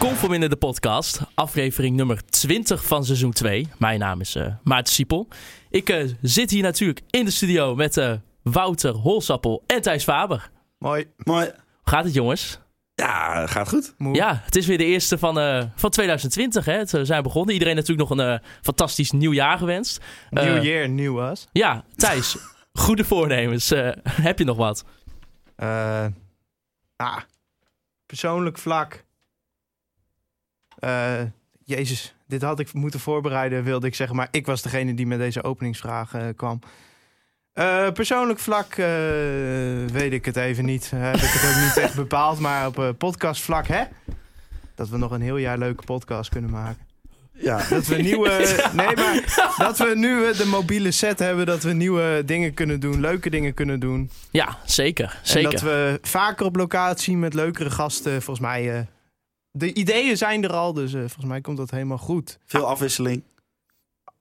Conform in de podcast, aflevering nummer 20 van seizoen 2. Mijn naam is eh Maarten Siepel. Ik eh, zit hier natuurlijk in de studio met eh, Wouter Holsappel en Thijs Faber. Mooi. Mooi. Hoe gaat het jongens? Ja, gaat goed. Moe. Ja, het is weer de eerste van, eh, van 2020. Hè? Het, eh, zijn begonnen. Iedereen natuurlijk nog een fantastisch nieuw jaar gewenst. New Eh, year, new us. Ja, Thijs, goede voornemens. Eh, heb je nog wat? Eh, ah, persoonlijk vlak. Eh, Jezus, dit had ik moeten voorbereiden, wilde ik zeggen. Maar ik was degene die met deze openingsvraag eh, kwam. Eh, persoonlijk vlak eh, weet ik het even niet. Heb ik het ook niet echt bepaald. Maar op podcastvlak, hè? Dat we nog een heel jaar leuke podcast kunnen maken. Ja. Dat we nieuwe. Nee, maar dat we nu de mobiele set hebben. Dat we nieuwe dingen kunnen doen. Leuke dingen kunnen doen. Ja, zeker. En zeker. dat we vaker op locatie met leukere gasten. Volgens mij. De ideeën zijn er al. Dus eh, volgens mij komt dat helemaal goed. Veel afwisseling.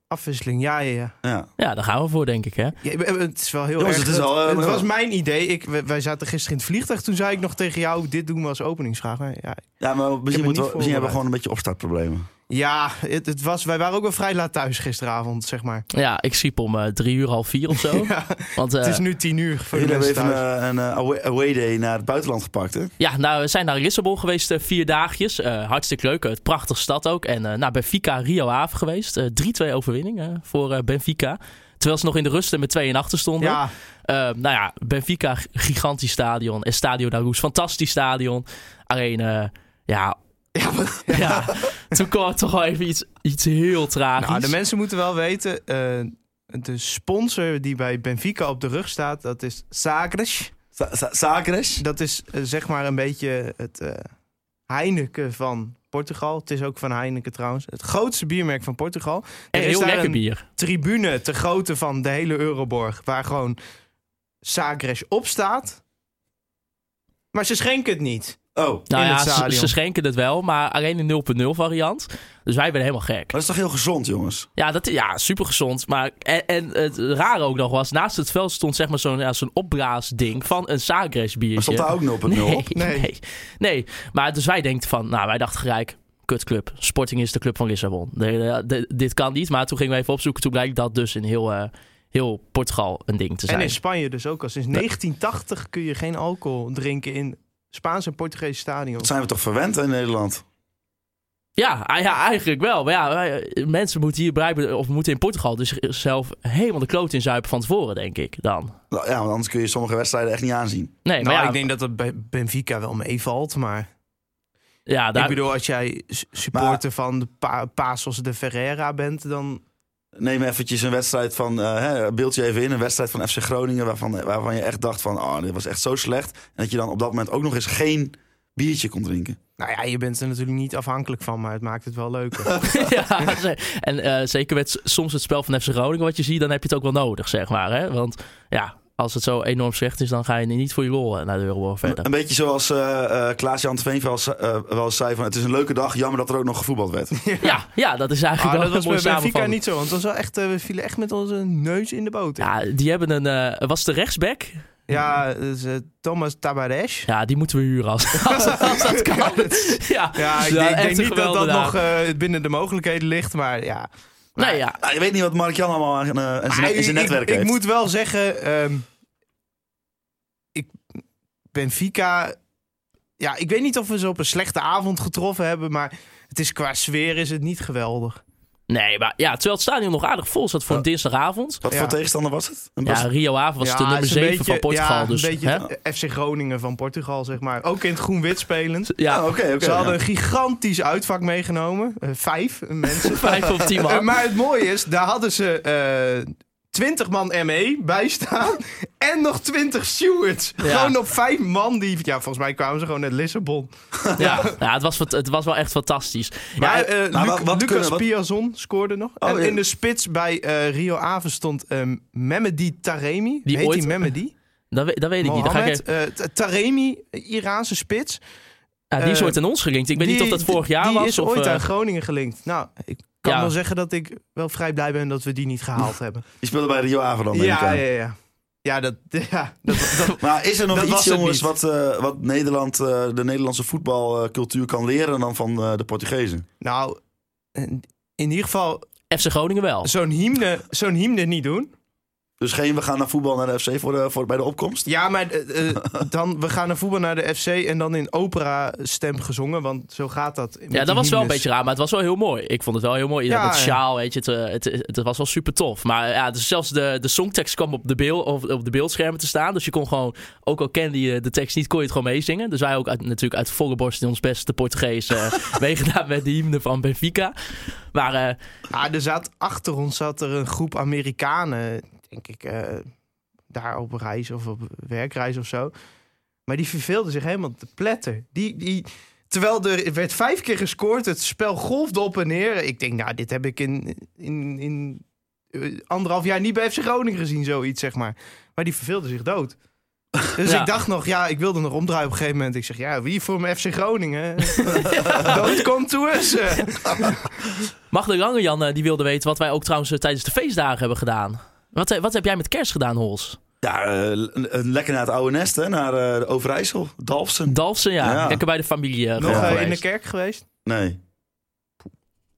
Afwisseling, ja, ja, ja. Ja. Daar gaan we voor, denk ik. Hè? Ja, het is wel heel Jongens, erg. het is al, eh, het was mijn idee. Ik, wij zaten gisteren in het vliegtuig. Toen zei ik nog tegen jou: dit doen we als openingsvraag. Maar ja, Ja, maar misschien, we, misschien hebben we gewoon een beetje opstartproblemen. Ja het, het was, wij waren ook wel vrij laat thuis gisteravond, zeg maar. Ja, ik schiep om eh, drie uur, half vier of zo. Ja, Want, eh, het is nu tien uur voor Jullie hebben even thuis. een, een eh, away, away day naar het buitenland gepakt, hè? Ja, nou, we zijn naar Lissabon geweest, eh, vier dagjes. Eh, hartstikke leuk, het prachtige stad ook. En uh, naar Benfica, Rio Ave geweest. Eh, 3-2 overwinning eh, voor eh, Benfica. Terwijl ze nog in de rust met 2 in achter stonden. Ja, Eh, nou ja, Benfica, gigantisch stadion. Estadio da Luz, fantastisch stadion. Alleen, eh, ja, ja, toen kwam het toch wel even iets, iets heel tragisch. Nou, de mensen moeten wel weten, eh, de sponsor die bij Benfica op de rug staat, dat is Sagres. Sa- Sa- Sagres. Dat is eh, zeg maar een beetje het eh, Heineken van Portugal. Het is ook van Heineken trouwens. Het grootste biermerk van Portugal. en Er is heel daar lekker een bier. tribune te grootte van de hele Euroborg, waar gewoon Sagres op staat. Maar ze schenken het niet. Oh, Nou in ja, het ze, stadion. ze schenken het wel, maar alleen een 0.0 variant. Dus wij werden helemaal gek. dat is toch heel gezond, jongens? Ja, dat, ja super gezond. Maar, en, en het rare ook nog was, naast het veld stond zeg maar zo'n ja, zo'n opblaasding van een Sagres biertje. Maar stond daar ook 0.0 nee, op? nee. Nee. nee. Maar dus wij denken van, nou wij dachten gelijk, kutclub. Sporting is de club van Lissabon. De- de- de- dit kan niet. Maar toen gingen we even opzoeken. Toen blijkt dat dus in heel, eh, heel Portugal een ding te En zijn. in Spanje dus ook al. Sinds 1980 kun je geen alcohol drinken in Spaans en Portugese stadions. Dat zijn we toch verwend in Nederland? Ja, ah, ja, eigenlijk wel. Maar ja, wij- mensen moeten hier blijven, of moeten in Portugal dus zelf helemaal de kloot inzuipen van tevoren, denk ik dan. Nou, Ja, want anders kun je sommige wedstrijden echt niet aanzien. Nee, maar nou, ja, ik denk dat het bij Benfica wel meevalt, maar... ja, daar, Ik bedoel, als jij supporter van de pa Pasos de Ferreira bent, dan... Neem eventjes een wedstrijd van, hè, beeld je even in, een wedstrijd van FC Groningen waarvan, waarvan je echt dacht van, oh, dit was echt zo slecht. En dat je dan op dat moment ook nog eens geen biertje kon drinken. Nou ja, je bent er natuurlijk niet afhankelijk van, maar het maakt het wel leuker. ja, en eh, zeker met soms het spel van FC Groningen wat je ziet, dan heb je het ook wel nodig, zeg maar. Hè? Want ja, als het zo enorm slecht is, dan ga je niet voor je lol eh, naar de Euroborg verder. Een beetje zoals eh eh Klaas-Jan eh, wel eens zei van, het is een leuke dag, jammer dat er ook nog gevoetbald werd. Ja, ja, dat is eigenlijk Ah, wel dat was een bij Benfica samenvatting. niet zo, want was wel echt, eh, we vielen echt met onze neus in de boot. Ja, Ja, die hebben een... eh, was de rechtsback? ja dus, Thomas Tabares. Ja, die moeten we huren als, als, als dat kan. Ja, Ja, ik Ja, denk, ik niet dat dat nog eh, binnen de mogelijkheden ligt, maar ja. Nee, ja. Nou, je weet niet wat Mark-Jan allemaal aan, eh, aan zijn, Maar in zijn ik- netwerk ik, heeft. ik moet wel zeggen, ehm, Benfica... Ja, ik weet niet of we ze op een slechte avond getroffen hebben, maar het is qua sfeer is het niet geweldig. Nee, maar ja, terwijl het stadion nog aardig vol zat voor een dinsdagavond. Wat Ja. voor tegenstander was het? Een Ja, Rio Ave was Ja, de nummer het is een 7 beetje- van Portugal. Ja, dus, een beetje hè? FC Groningen van Portugal, zeg maar. Ook in het groen-wit spelend. Ja, Ah, oké, oké. Ze hadden een gigantisch uitvak meegenomen. Eh, vijf mensen. vijf of tien Eh, man. maar het mooie is, daar hadden ze eh, 20 man ME bijstaan. En nog 20 stewards. Ja. Gewoon op vijf man. Die, ja, volgens mij kwamen ze gewoon uit Lissabon. Ja, ja het, was, het was wel echt fantastisch. Maar Ja, eh, maar Luc- wat- wat Lucas kunnen- wat- Piazon scoorde nog. Oh, en ja. in de spits bij eh, Rio Ave stond eh Mehmedi Taremi. Die Heet ooit- die Mehmedi? dat, weet, dat weet ik niet. Dat ga ik Mohamed even- eh, Taremi, Iraanse spits. ja, die is ooit aan ons gelinkt. Ik weet niet Die- of dat vorig jaar die was. is of, ooit aan Groningen gelinkt. Nou, ik kan Ja. wel zeggen dat ik wel vrij blij ben dat we die niet gehaald hebben. Die speelde bij Rio Ave dan, Ja, ja, ja. Ja, dat, ja, dat, dat, Maar is er nog iets, jongens, wat, eh, wat Nederland, eh, de Nederlandse voetbalcultuur kan leren dan van eh, de Portugezen? nou, in in ieder geval FC Groningen wel. zo'n hymne, zo'n hymne niet doen. Dus geen, we gaan naar voetbal naar de FC voor de, voor, bij de opkomst? Ja, maar eh, eh, dan, we gaan naar voetbal naar de FC en dan in opera stem gezongen, want zo gaat dat. Ja, dat was wel een beetje raar, maar het was wel heel mooi. Ik vond het wel heel mooi. Ja, ja. sjaal, weet je, het, eh, het, het, was wel super tof. Maar ja, dus zelfs de, de songtekst kwam op de, beeld, op, op de beeldschermen te staan. Dus je kon gewoon, ook al kende je de tekst niet, kon je het gewoon meezingen. Dus wij ook uit, natuurlijk uit volle borst in ons beste Portugees eh, meegedaan met de hymne van Benfica. Maar eh, Ah, er zat, achter ons zat er een groep Amerikanen, denk ik, eh, daar op reis of op werkreis of zo. Maar die verveelden zich helemaal te pletten. Die, die, terwijl er werd vijf keer gescoord, het spel golfde op en neer. Ik denk, nou, dit heb ik in, in, in eh, anderhalf jaar niet bij FC Groningen gezien, zoiets, zeg maar. Maar die verveelden zich dood. Dus Ja. ik dacht nog, ja, ik wilde nog omdraaien op een gegeven moment. Ik zeg, ja, wie voor mijn FC Groningen? Don't come to us. eh. Magda Langejan eh, die wilde weten wat wij ook trouwens tijdens de feestdagen hebben gedaan. Wat, eh, wat heb jij met kerst gedaan, Hols? Ja, eh, lekker naar het oude nest, hè, naar eh, de Overijssel, Dalfsen. Dalfsen, ja. Ja. Lekker bij de familie eh, Nog in de kerk geweest? Nee.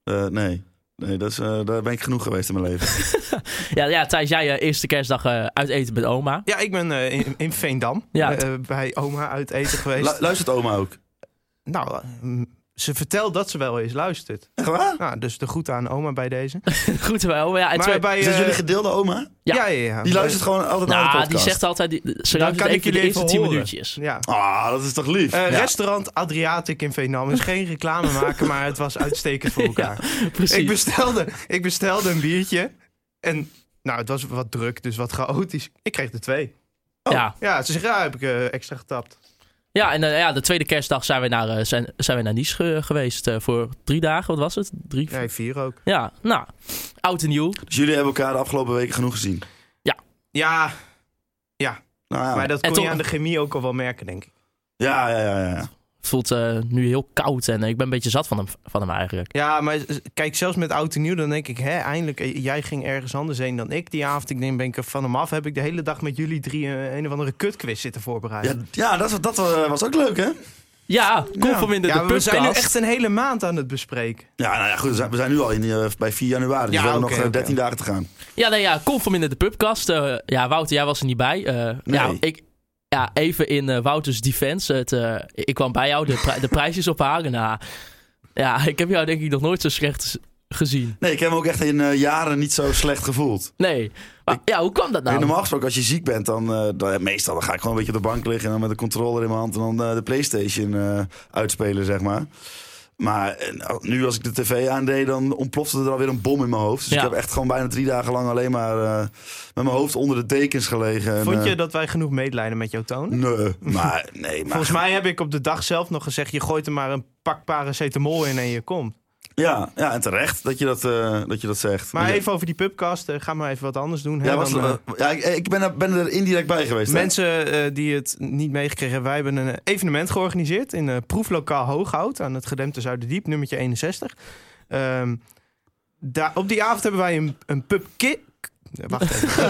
Eh, nee. Nee, dat is, eh, daar ben ik genoeg geweest in mijn leven. Ja, ja, Thijs, jij eerste kerstdag eh, uit eten met oma. Ja, ik ben eh, in, in Veendam Ja. eh, bij oma uit eten geweest. Lu- luistert oma ook? nou, ze vertelt dat ze wel eens luistert. Echt waar? Nou, dus de groeten aan oma bij deze. Goed wel. Maar ja, en Maar twee- bij, Is dat eh, jullie gedeelde oma? Ja. ja, ja, ja. Die luistert gewoon altijd naar de nou, podcast. die zegt altijd, die, ze Dan kan ik de jullie eerste even 10 horen. minuutjes. Ja. Ah, dat is toch lief? Eh, Ja. Restaurant Adriatic in Veendam is geen reclame maken, maar het was uitstekend voor elkaar. Precies. ik, bestelde, ik bestelde een biertje en nou, het was wat druk, dus wat chaotisch. Ik kreeg er twee. ja. Ja, ze zeggen, ja, heb ik eh, extra getapt. Ja, en eh, ja, de tweede kerstdag zijn we naar, eh, zijn, zijn we naar Nice ge- geweest eh, voor drie dagen. Wat was het? Drie? Nee, vier ook. Ja, nou, oud en nieuw. Dus jullie hebben elkaar de afgelopen weken genoeg gezien? Ja, Nou ja, maar dat En kon toch- je aan de chemie ook al wel merken, denk ik. ja, ja, ja, ja. Het voelt eh, nu heel koud en eh, ik ben een beetje zat van hem, van hem eigenlijk. Ja, maar kijk, zelfs met oud en nieuw, dan denk ik, hè, eindelijk, eh, jij ging ergens anders heen dan ik die avond. Ik denk, ben ik er van hem af, heb ik de hele dag met jullie drie een of andere kutquiz zitten voorbereiden. Ja, ja dat, was- dat was ook leuk, hè? Ja, kom van in de, ja, de we zijn nu echt een hele maand aan het bespreken. Ja, nou ja, goed. we zijn- We zijn nu al in, bij 4 januari. Dus Ja, we hebben nog eh, oké. 13 dagen te gaan. Ja, nee, ja, kom van in de pubcast. Ja, Wouter, jij was er niet bij. Eh, Nee. ja, ik, ja, even in eh, Wouters defense. Het, eh, ik kwam bij jou de, pri- de prijsjes ophalen. Nou, ja, ik heb jou denk ik nog nooit zo slecht gezien. Nee, ik heb me ook echt in eh, jaren niet zo slecht gevoeld. Nee. Maar, ja, hoe kwam dat nou? Normaal gesproken, als je ziek bent, dan, dan meestal dan ga ik gewoon een beetje op de bank liggen en dan met de controller in mijn hand en dan de PlayStation uitspelen, zeg maar. Maar eh, nou, nu als ik de tv aandeed, dan ontplofte er alweer een bom in mijn hoofd. Dus Ja. ik heb echt gewoon bijna drie dagen lang alleen maar eh, met mijn hoofd onder de dekens gelegen. En, Vond je eh, dat wij genoeg medelijden met jou tonen? Nee, maar nee, maar Volgens mij heb ik op de dag zelf nog gezegd, je gooit er maar een pak paracetamol in en je komt. Ja, ja, en terecht dat je dat, eh, dat, je dat zegt. Maar even over die pubcast, eh, ga maar even wat anders doen. hè, Ja, was, dan, eh, ja, ik, ik ben, er, ben er indirect bij geweest. Mensen die het niet meegekregen hebben, wij hebben een evenement georganiseerd in proeflokaal Hooghout aan het gedempte Zuiderdiep, nummertje 61. Ehm, daar, op die avond hebben wij een, een pubquiz. Wacht even.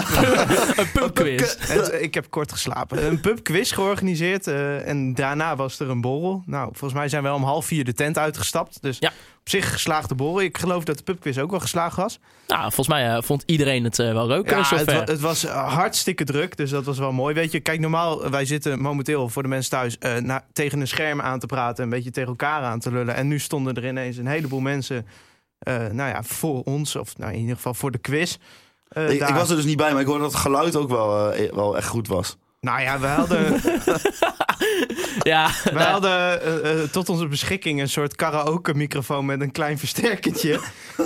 een pubquiz. Ik heb kort geslapen. Een pubquiz georganiseerd eh, en daarna was er een borrel. Nou, volgens mij zijn we om half vier de tent uitgestapt. Dus Ja. op zich geslaagde borrel. Ik geloof dat de pubquiz ook wel geslaagd was. Nou, volgens mij eh, vond iedereen het eh, wel leuk. Ja, het, wa- het was hartstikke druk, dus dat was wel mooi. Weet je, kijk, normaal, wij zitten momenteel voor de mensen thuis eh, na- tegen een scherm aan te praten, een beetje tegen elkaar aan te lullen. En nu stonden er ineens een heleboel mensen, eh, nou ja, voor ons, of nou, in ieder geval voor de quiz. Eh, ik, was er dus niet bij, maar ik hoorde dat het geluid ook wel, eh, wel echt goed was. Nou ja, we hadden. ja, nou, hadden eh, tot onze beschikking een soort karaoke-microfoon met een klein versterkertje.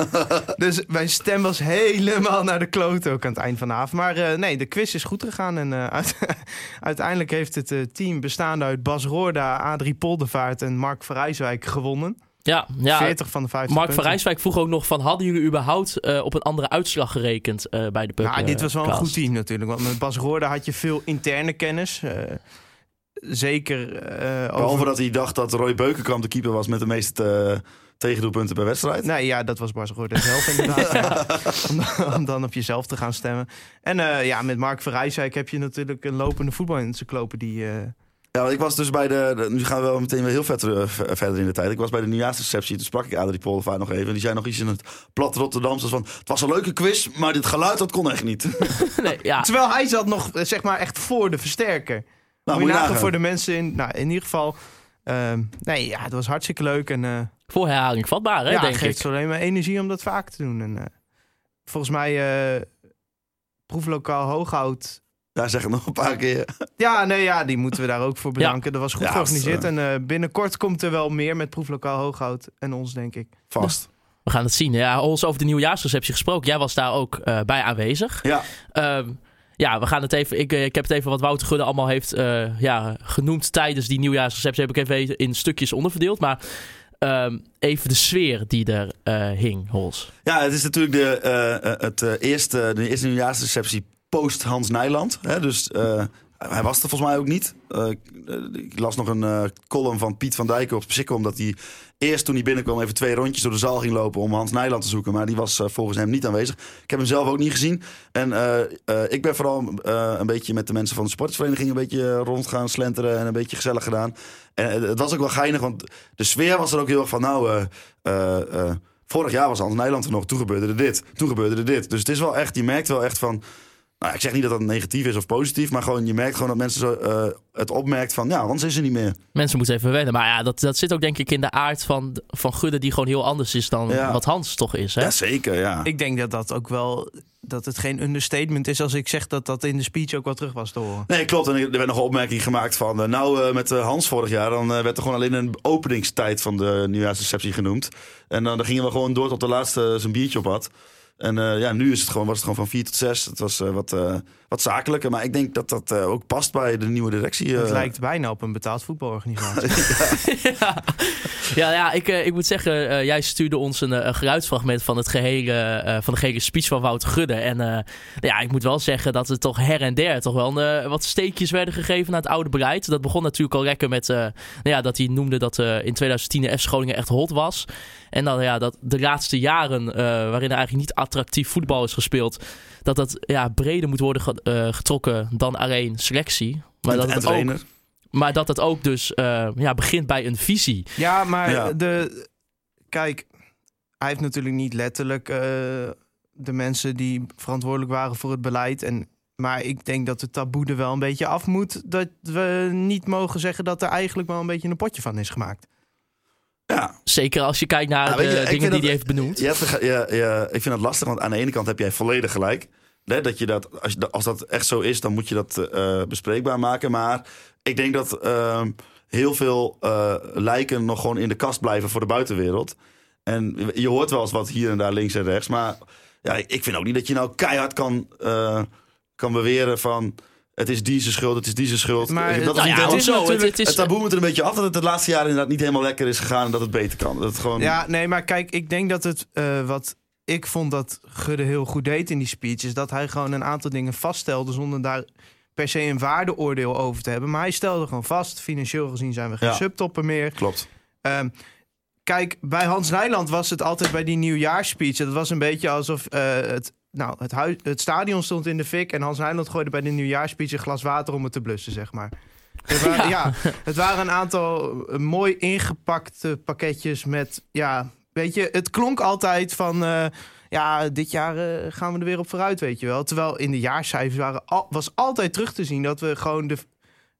dus mijn stem was helemaal naar de kloot ook aan het eind van de avond. Maar eh, nee, de quiz is goed gegaan. En eh, uit- uiteindelijk heeft het team bestaande uit Bas Roorda, Adrie Poldervaart en Mark Verrijswijk gewonnen. Ja, ja. 40 van de 50 Mark van. Rijswijk vroeg ook nog van... hadden jullie überhaupt eh, op een andere uitslag gerekend eh, bij de pub? Nou, dit was wel een goed team natuurlijk. Want met Bas Roorda had je veel interne kennis. eh, zeker eh Behalve dat hij dacht dat Roy Beukenkamp de keeper was met de meeste tegendoelpunten per wedstrijd. Nee, ja, dat was Bas Roorda zelf inderdaad. ja. om, om dan op jezelf te gaan stemmen. En eh, ja, met Mark Verrijswijk heb je natuurlijk een lopende voetbalencyclopedie. eh Ja, want ik was dus bij de, de- Nu gaan we wel meteen weer heel vet v- verder in de tijd. Ik was bij de nieuwjaarsreceptie. Toen sprak ik Adrie Poldervaart nog even. En die zei nog iets in het plat Rotterdamse. van... Het was een leuke quiz, maar dit geluid dat kon echt niet. nee, ja. Terwijl hij zat nog, eh, zeg maar, echt voor de versterker. Nou, moet je moet je nagaan nagaan. voor de mensen in... Nou, in ieder geval... ehm, nee, ja, het was hartstikke leuk. En eh, Voor herhaling vatbaar, hè, ja, denk het geeft ik. alleen maar energie om dat vaak te doen. En, eh, volgens mij... eh proeflokaal Hooghout Ja, zeg het nog een paar keer. Ja, nee, ja, die moeten we daar ook voor bedanken. Dat was goed Ja, georganiseerd. als, En eh, binnenkort komt er wel meer met Proeflokaal Hooghout en ons, denk ik. Vast. We gaan het zien. Ja, ons over de nieuwjaarsreceptie gesproken. Jij was daar ook eh, bij aanwezig. Ja, Ehm, ja, we gaan het even. Ik, eh, ik heb het even wat Wouter Gudde allemaal heeft eh, ja, genoemd tijdens die nieuwjaarsreceptie. Heb ik even in stukjes onderverdeeld. Maar ehm, even de sfeer die er eh, hing, Hols. ja het is natuurlijk de, eh, eh, het, eh, eerste, de eerste nieuwjaarsreceptie post Hans Nijland. Hè? Dus eh, hij was er volgens mij ook niet. Eh, ik las nog een eh, column van Piet van Dijken op Psycho. Omdat hij eerst toen hij binnenkwam even twee rondjes door de zaal ging lopen om Hans Nijland te zoeken. Maar die was volgens hem niet aanwezig. Ik heb hem zelf ook niet gezien. En ik ben vooral een beetje met de mensen van de sportsvereniging een beetje rond gaan slenteren. En een beetje gezellig gedaan. En het was ook wel geinig, want de sfeer was er ook heel erg van nou... Vorig jaar was Hans Nijland er nog, toen gebeurde er dit, toen gebeurde er dit. Dus het is wel echt, je merkt wel echt van... Nou, ik zeg niet dat dat negatief is of positief, maar gewoon, je merkt gewoon dat mensen zo, eh, het opmerkt van... Ja, Hans is er niet meer. Mensen moeten even wennen. Maar ja, dat, dat zit ook denk ik in de aard van, van Gudde, die gewoon heel anders is dan Ja. wat Hans toch is. Hè? Ja, zeker, ja. Ik denk dat dat ook wel... dat het geen understatement is als ik zeg dat dat in de speech ook wel terug was te horen. Nee, klopt. En er werd nog een opmerking gemaakt van... eh, nou, eh, met Hans vorig jaar, dan werd er gewoon alleen een openingstijd van de nieuwjaarsreceptie genoemd. En dan, dan gingen we gewoon door tot de laatste zijn biertje op had. En eh, ja, nu is het gewoon, was het gewoon van 4 tot 6. Het was eh, wat, eh, wat zakelijker. Maar ik denk dat dat eh, ook past bij de nieuwe directie. Het eh. lijkt bijna op een betaald voetbalorganisatie. ja, ja, ja ik, eh, ik moet zeggen, eh, jij stuurde ons een, een geluidsfragment van, het gehele, eh, van de gehele speech van Wouter Gudde. En eh, ja, ik moet wel zeggen dat er toch her en der toch wel een, eh, wat steekjes werden gegeven naar het oude beleid. Dat begon natuurlijk al lekker met eh, nou ja, dat hij noemde dat eh, in 2010 de F Groningen echt hot was. En dan ja, dat de laatste jaren, eh, waarin er eigenlijk niet attractief voetbal is gespeeld, dat dat ja, breder moet worden eh, getrokken dan alleen selectie. Maar En- dat, en het ook, maar dat het ook dus eh, ja, begint bij een visie. ja, maar Ja. De, kijk, hij heeft natuurlijk niet letterlijk eh, de mensen die verantwoordelijk waren voor het beleid. En, maar ik denk dat de taboe er wel een beetje af moet. Dat we niet mogen zeggen dat er eigenlijk wel een beetje een potje van is gemaakt. Ja, Zeker als je kijkt naar Ja, de je, dingen die dat- hij heeft benoemd. Ja, ja, ja, ik vind dat lastig, want aan de ene kant heb jij volledig gelijk. Hè, dat je dat, als, je, als dat echt zo is, dan moet je dat eh, bespreekbaar maken. Maar ik denk dat ehm, heel veel eh, lijken nog gewoon in de kast blijven voor de buitenwereld. En je hoort wel eens wat hier en daar links en rechts. Maar ja, ik vind ook niet dat je nou keihard kan, eh, kan beweren van... het is die zijn schuld, het is die zijn schuld. Maar dat is het- Nou niet ja, het is hoezo? Het, natuurlijk- het is, het taboe moet er een beetje af dat het het laatste jaar inderdaad niet helemaal lekker is gegaan en dat het beter kan. Dat het gewoon... Ja, nee, maar kijk, ik denk dat het eh, wat ik vond dat Gudde heel goed deed in die speech, is dat hij gewoon een aantal dingen vaststelde zonder daar per se een waardeoordeel over te hebben. Maar hij stelde gewoon vast, financieel gezien zijn we geen Ja. subtopper meer. Klopt. Ehm, kijk, bij Hans Nijland was het altijd bij die nieuwjaarspeech. Het was een beetje alsof eh, het, nou, het, huis, het stadion stond in de fik en Hans Nijland gooide bij de nieuwjaarspeech een glas water om het te blussen, zeg maar. Het waren, ja. het waren een aantal eh, mooi ingepakte pakketjes met, ja, weet je, het klonk altijd van, eh, ja, dit jaar eh, gaan we er weer op vooruit, weet je wel. Terwijl in de jaarcijfers waren al, was altijd terug te zien dat we gewoon de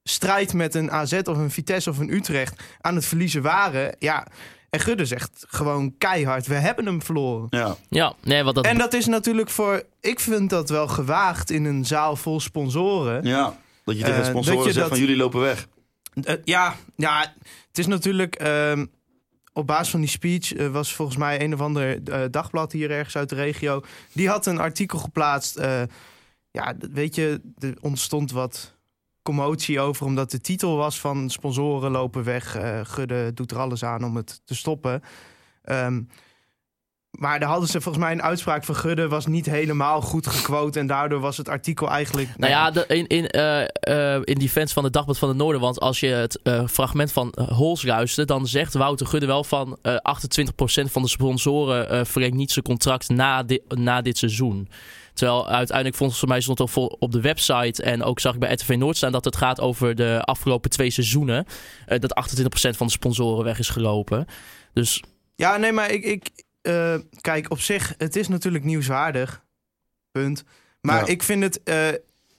strijd met een AZ of een Vitesse of een Utrecht aan het verliezen waren. Ja, en Gudde zegt gewoon keihard, we hebben hem verloren. Ja. ja, nee, wat dat, En dat is natuurlijk voor, ik vind dat wel gewaagd in een zaal vol sponsoren. Ja, dat je tegen de Eh, sponsoren dat je zegt dat- van jullie lopen weg. Ja, ja, het is natuurlijk... ehm, op basis van die speech eh, was volgens mij een of ander eh, dagblad hier ergens uit de regio. Die had een artikel geplaatst. eh, ja, weet je, er ontstond wat commotie over... omdat de titel was van sponsoren lopen weg. Gudde doet er alles aan om het te stoppen. Ehm, maar daar hadden ze volgens mij een uitspraak van Gudde... was niet helemaal goed gequote... en daardoor was het artikel eigenlijk... Nou ja, de, in, in, eh eh in defense van het Dagblad van het Noorden. Want als je het eh, fragment van uh, Hols luisterde, dan zegt Wouter Gudde wel van eh 28% van de sponsoren verlengt niet zijn contract na, di- na dit seizoen. Terwijl uiteindelijk volgens mij stond het op, op de website en ook zag ik bij RTV Noord staan dat het gaat over de afgelopen twee seizoenen. dat 28% van de sponsoren weg is gelopen. Dus Ja, nee, maar ik, ik eh, kijk, op zich, het is natuurlijk nieuwswaardig. Punt. Maar Ja. ik vind het, eh,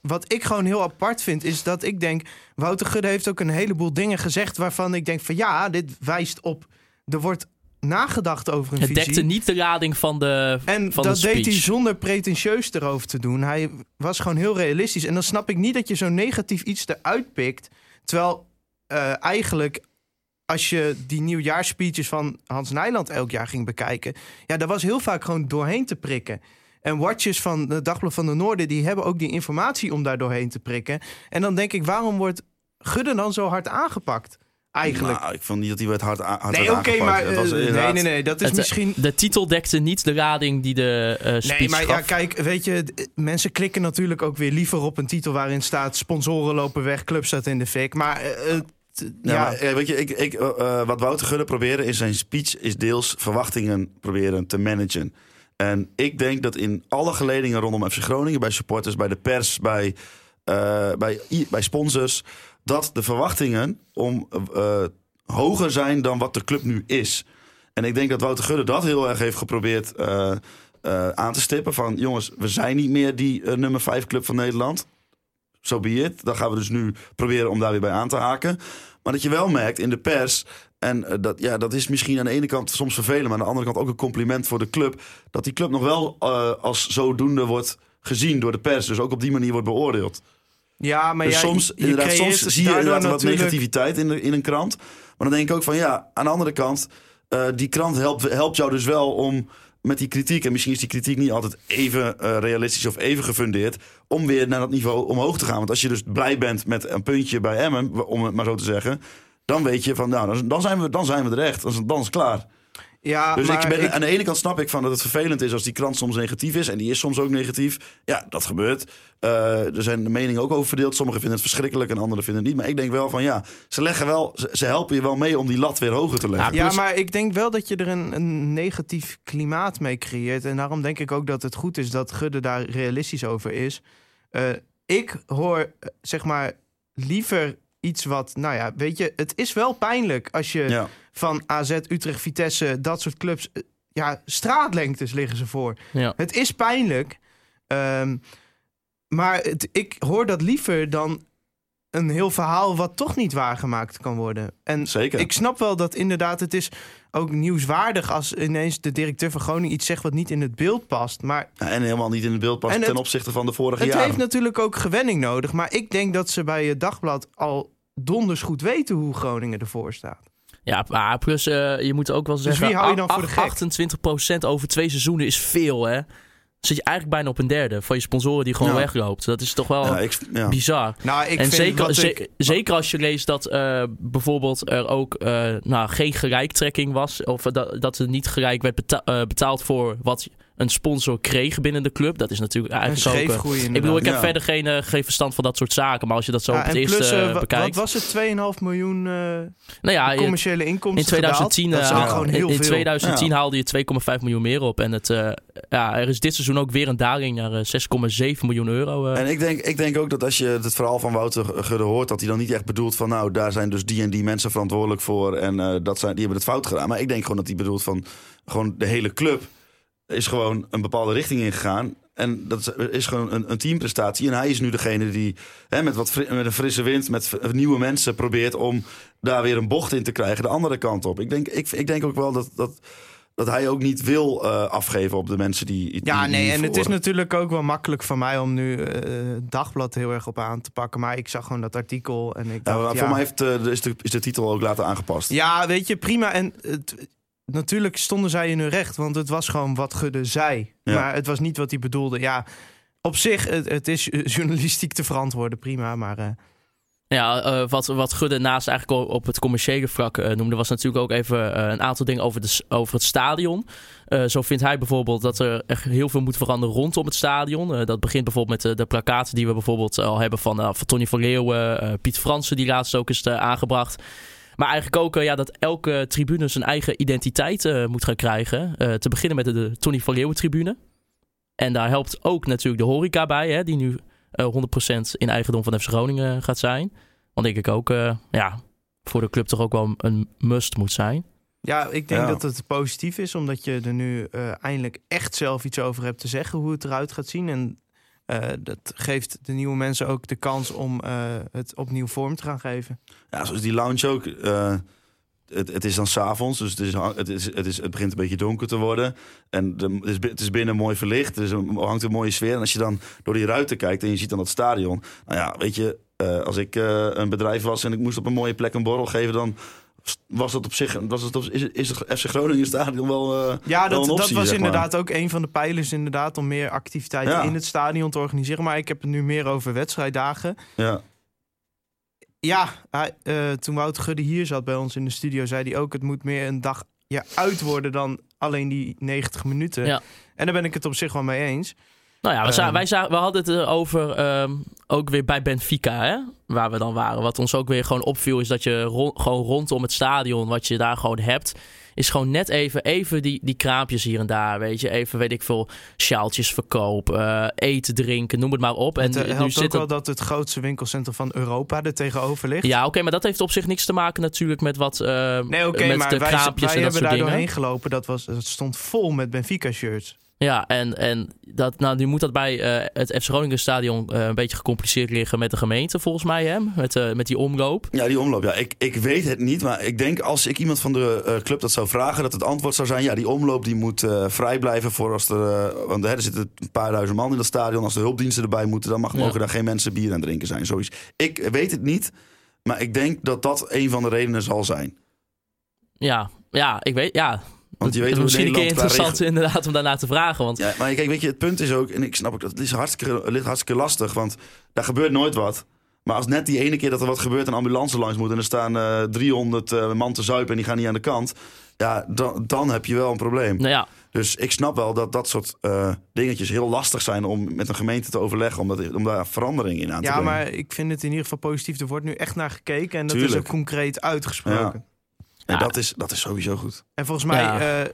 wat ik gewoon heel apart vind, is dat ik denk, Wouter Gudde heeft ook een heleboel dingen gezegd waarvan ik denk van ja, dit wijst op, er wordt nagedacht over een het visie. dekte niet de lading van de, En van dat de deed hij zonder pretentieus erover te doen. Hij was gewoon heel realistisch. En dan snap ik niet dat je zo negatief iets eruit pikt. Terwijl eh, eigenlijk, als je die nieuwjaarspeeches van Hans Nijland elk jaar ging bekijken... ja, daar was heel vaak gewoon doorheen te prikken. En watchers van de Dagblad van de Noorden... die hebben ook die informatie om daar doorheen te prikken. En dan denk ik, waarom wordt Gudde dan zo hard aangepakt? Eigenlijk. Nou, ik vond niet dat hij werd hard, a- hard nee, oké, aangepakt. maar... Was eh, nee, inderdaad- nee, nee, dat is Het, eh, misschien... De titel dekte niet de lading die de eh speech Nee, maar ja, kijk, weet je, mensen klikken natuurlijk ook weer liever op een titel waarin staat sponsoren lopen weg, club staat in de fik. Maar Ja, maar, eh, weet je, ik, ik, eh, wat Wouter Gudde probeerde in zijn speech is deels verwachtingen proberen te managen. En ik denk dat in alle geledingen rondom FC Groningen, bij supporters, bij de pers, bij, bij, bij sponsors, dat de verwachtingen om, hoger zijn dan wat de club nu is. En ik denk dat Wouter Gudde dat heel erg heeft geprobeerd aan te stippen. Van jongens, we zijn niet meer die nummer 5 club van Nederland. Zo be it. Dan gaan we dus nu proberen om daar weer bij aan te haken. Maar dat je wel merkt in de pers. En eh, dat, ja, dat is misschien aan de ene kant soms vervelend. Maar aan de andere kant ook een compliment voor de club. Dat die club nog wel eh, als zodoende wordt gezien door de pers. Dus ook op die manier wordt beoordeeld. ja, maar dus ja, soms, je soms zie je inderdaad wat natuurlijk- negativiteit in, de, in een krant. Maar dan denk ik ook van ja, aan de andere kant. eh, die krant helpt, helpt jou dus wel om met die kritiek. En misschien is die kritiek niet altijd even eh, realistisch of even gefundeerd. Om weer naar dat niveau omhoog te gaan. Want als je dus blij bent met een puntje bij Emmen, om het maar zo te zeggen. Dan weet je van, nou, dan- zijn we, dan zijn we er echt. Dan is, het klaar. Ja, Dus maar ik ben, ik- aan de ene kant snap ik van dat het vervelend is als die krant soms negatief is. En die is soms ook negatief. Ja, dat gebeurt. Eh, er zijn de meningen ook over verdeeld. Sommigen vinden het verschrikkelijk en anderen vinden het niet. Maar ik denk wel van ja, ze, leggen wel, ze, ze helpen je wel mee om die lat weer hoger te leggen. Ja, plus- maar ik denk wel dat je er een, een negatief klimaat mee creëert. En daarom denk ik ook dat het goed is dat Gudde daar realistisch over is. Eh, ik hoor, eh, zeg maar, liever iets wat... Nou ja, weet je, het is wel pijnlijk als je Ja. van AZ, Utrecht, Vitesse, dat soort clubs... Ja, straatlengtes liggen ze voor. Ja. Het is pijnlijk. ehm, maar het, ik hoor dat liever dan een heel verhaal wat toch niet waargemaakt kan worden. En Zeker. ik snap wel dat inderdaad het is ook nieuwswaardig als ineens de directeur van Groningen iets zegt wat niet in het beeld past. Maar Ja, en helemaal niet in het beeld past En ten het- opzichte van de vorige het jaren. heeft natuurlijk ook gewenning nodig. Maar ik denk dat ze bij het dagblad al donders goed weten hoe Groningen ervoor staat. Ja, maar plus eh, je moet ook wel zeggen... wie hou je dan voor de gek? 28% over twee seizoenen is veel, hè? Zit je eigenlijk bijna op een derde van je sponsoren die gewoon Ja. wegloopt. Dat is toch wel ja, ik, ja. bizar. Nou, ik en vind zeker, wat ze- ik- zeker als je leest dat eh, bijvoorbeeld er ook eh, nou, geen gelijktrekking was. Of dat, dat er niet gelijk werd beta- eh, betaald voor wat een sponsor kreeg binnen de club. Dat is natuurlijk eigenlijk ook... eh, ik bedoel, ik heb Ja. verder geen, eh, geen verstand van dat soort zaken. Maar als je dat zo Ja, op het en eerste plus, eh, wa- wat bekijkt... was het? 2,5 miljoen eh, nou ja, commerciële inkomsten in 2010, gedaald? Dat is eh, ook gewoon in- heel in, veel. 2010 Ja. haalde je 2,5 miljoen meer op. En het, eh, ja, er is dit seizoen ook weer een daling naar eh, 6,7 miljoen euro. En ik denk, ik denk ook dat als je het verhaal van Wouter Gudde hoort, dat hij dan niet echt bedoelt van nou, daar zijn dus die en die mensen verantwoordelijk voor en eh, dat zijn, die hebben het fout gedaan. Maar ik denk gewoon dat hij bedoelt van gewoon de hele club is gewoon een bepaalde richting ingegaan. En dat is, gewoon een, een teamprestatie. En hij is nu degene die hè, met, wat met een frisse wind, met nieuwe mensen probeert om daar weer een bocht in te krijgen, de andere kant op. Ik denk, ik, ik denk ook wel dat, dat, dat hij ook niet wil eh, afgeven op de mensen die. die Ja, die nee, en het is natuurlijk ook wel makkelijk voor mij om nu het dagblad heel erg op aan te pakken. Maar ik zag gewoon dat artikel en ik dacht, ja, Voor mij heeft, eh, is, de, is de titel ook later aangepast. ja weet je, prima. En het, natuurlijk stonden zij in hun recht, want het was gewoon wat Gudde zei. Ja. Maar het was niet wat hij bedoelde. Ja, op zich, het, het is journalistiek te verantwoorden, prima. Maar eh, Ja, eh, wat, wat Gudde naast eigenlijk op- op het commerciële vlak eh, noemde, was natuurlijk ook even een aantal dingen over, de, over het stadion. Eh, zo vindt hij bijvoorbeeld dat er echt heel veel moet veranderen rondom het stadion. Eh, dat begint bijvoorbeeld met de, de plakkaten die we bijvoorbeeld al hebben van, van Tony van Leeuwen, eh, Piet Fransen, die laatst ook is aangebracht. Maar eigenlijk ook eh, ja, dat elke tribune zijn eigen identiteit eh, moet gaan krijgen. Eh, te beginnen met de, de Tony van Leeuwen tribune. En daar helpt ook natuurlijk de horeca bij, hè, die nu eh 100% in eigendom van FC Groningen gaat zijn. Want denk ik ook, eh, ja, voor de club toch ook wel een must moet zijn. ja, ik denk Ja. dat het positief is, omdat je er nu eh, eindelijk echt zelf iets over hebt te zeggen hoe het eruit gaat zien. En eh, dat geeft de nieuwe mensen ook de kans om eh, het opnieuw vorm te gaan geven. Ja, zoals die lounge ook. eh, het, het is dan s'avonds, dus het, is, het, is, het, begint een beetje donker te worden. En het, is, het is binnen mooi verlicht, er is een, hangt een mooie sfeer. En als je dan door die ruiten kijkt en je ziet dan dat stadion. Nou ja, weet je, als ik een bedrijf was en ik moest op een mooie plek een borrel geven... dan was dat op zich, was het op, is, het- is het FC Groningen stadion wel... eh, Ja, wel dat, dat was zeg maar. inderdaad ook een van de pijlers inderdaad om meer activiteiten Ja. in het stadion te organiseren. Maar ik heb het nu meer over wedstrijddagen. Ja, Ja, hij, eh, toen Wouter Gudde hier zat bij ons in de studio, zei hij ook: het moet meer een dag ja, uit worden dan alleen die 90 minuten. Ja. En daar ben ik het op zich wel mee eens. Nou ja, we, za- Ehm. wij za- we hadden het over ehm, ook weer bij Benfica, hè, waar we dan waren. Wat ons ook weer gewoon opviel, is dat je gewoon rondom het stadion, wat je daar gewoon hebt, is gewoon net even, even die, die kraampjes hier en daar, weet je. Even, weet ik veel, sjaaltjes verkoop, eh, eten, drinken, noem het maar op. En het eh, nu helpt zit ook wel dat het grootste winkelcentrum van Europa er tegenover ligt. Ja, oké, maar dat heeft op zich niks te maken natuurlijk met wat, eh, Nee, oké, met maar de wij, kraampjes wij en dat hebben soort daar dingen. doorheen gelopen. Dat, was, dat stond vol met Benfica-shirts. Ja, en, en dat, nou, nu moet dat bij eh, het FC Groningen stadion eh, een beetje gecompliceerd liggen met de gemeente, volgens mij, hè? Met, eh, met die omloop. Ja, die omloop. Ja, ik, ik weet het niet, maar ik denk als ik iemand van de club dat zou vragen, dat het antwoord zou zijn: ja, die omloop die moet vrij blijven voor als er. want hè, er zitten een paar duizend man in dat stadion. Als de hulpdiensten erbij moeten, dan mag, Ja. mogen daar geen mensen bier aan drinken zijn. Zoiets. Ik weet het niet, maar ik denk dat dat een van de redenen zal zijn. Ja, ja, ik weet, ja. Want je weet hoe misschien een keer interessant inderdaad om daarna te vragen. Want Ja, maar kijk, weet je, het punt is ook, en ik snap ook dat het is hartstikke, het ligt hartstikke lastig, want daar gebeurt nooit wat. Maar als net die ene keer dat er wat gebeurt, een ambulance langs moet en er staan eh 300 eh, man te zuipen en die gaan niet aan de kant, ja, dan, dan heb je wel een probleem. nou ja, Dus ik snap wel dat dat soort eh, dingetjes heel lastig zijn om met een gemeente te overleggen, om, dat, om daar verandering in aan te Ja, brengen. maar ik vind het in ieder geval positief. Er wordt nu echt naar gekeken en dat is ook concreet uitgesproken. Ja. dat, is, dat is sowieso goed. En volgens mij Ja. eh,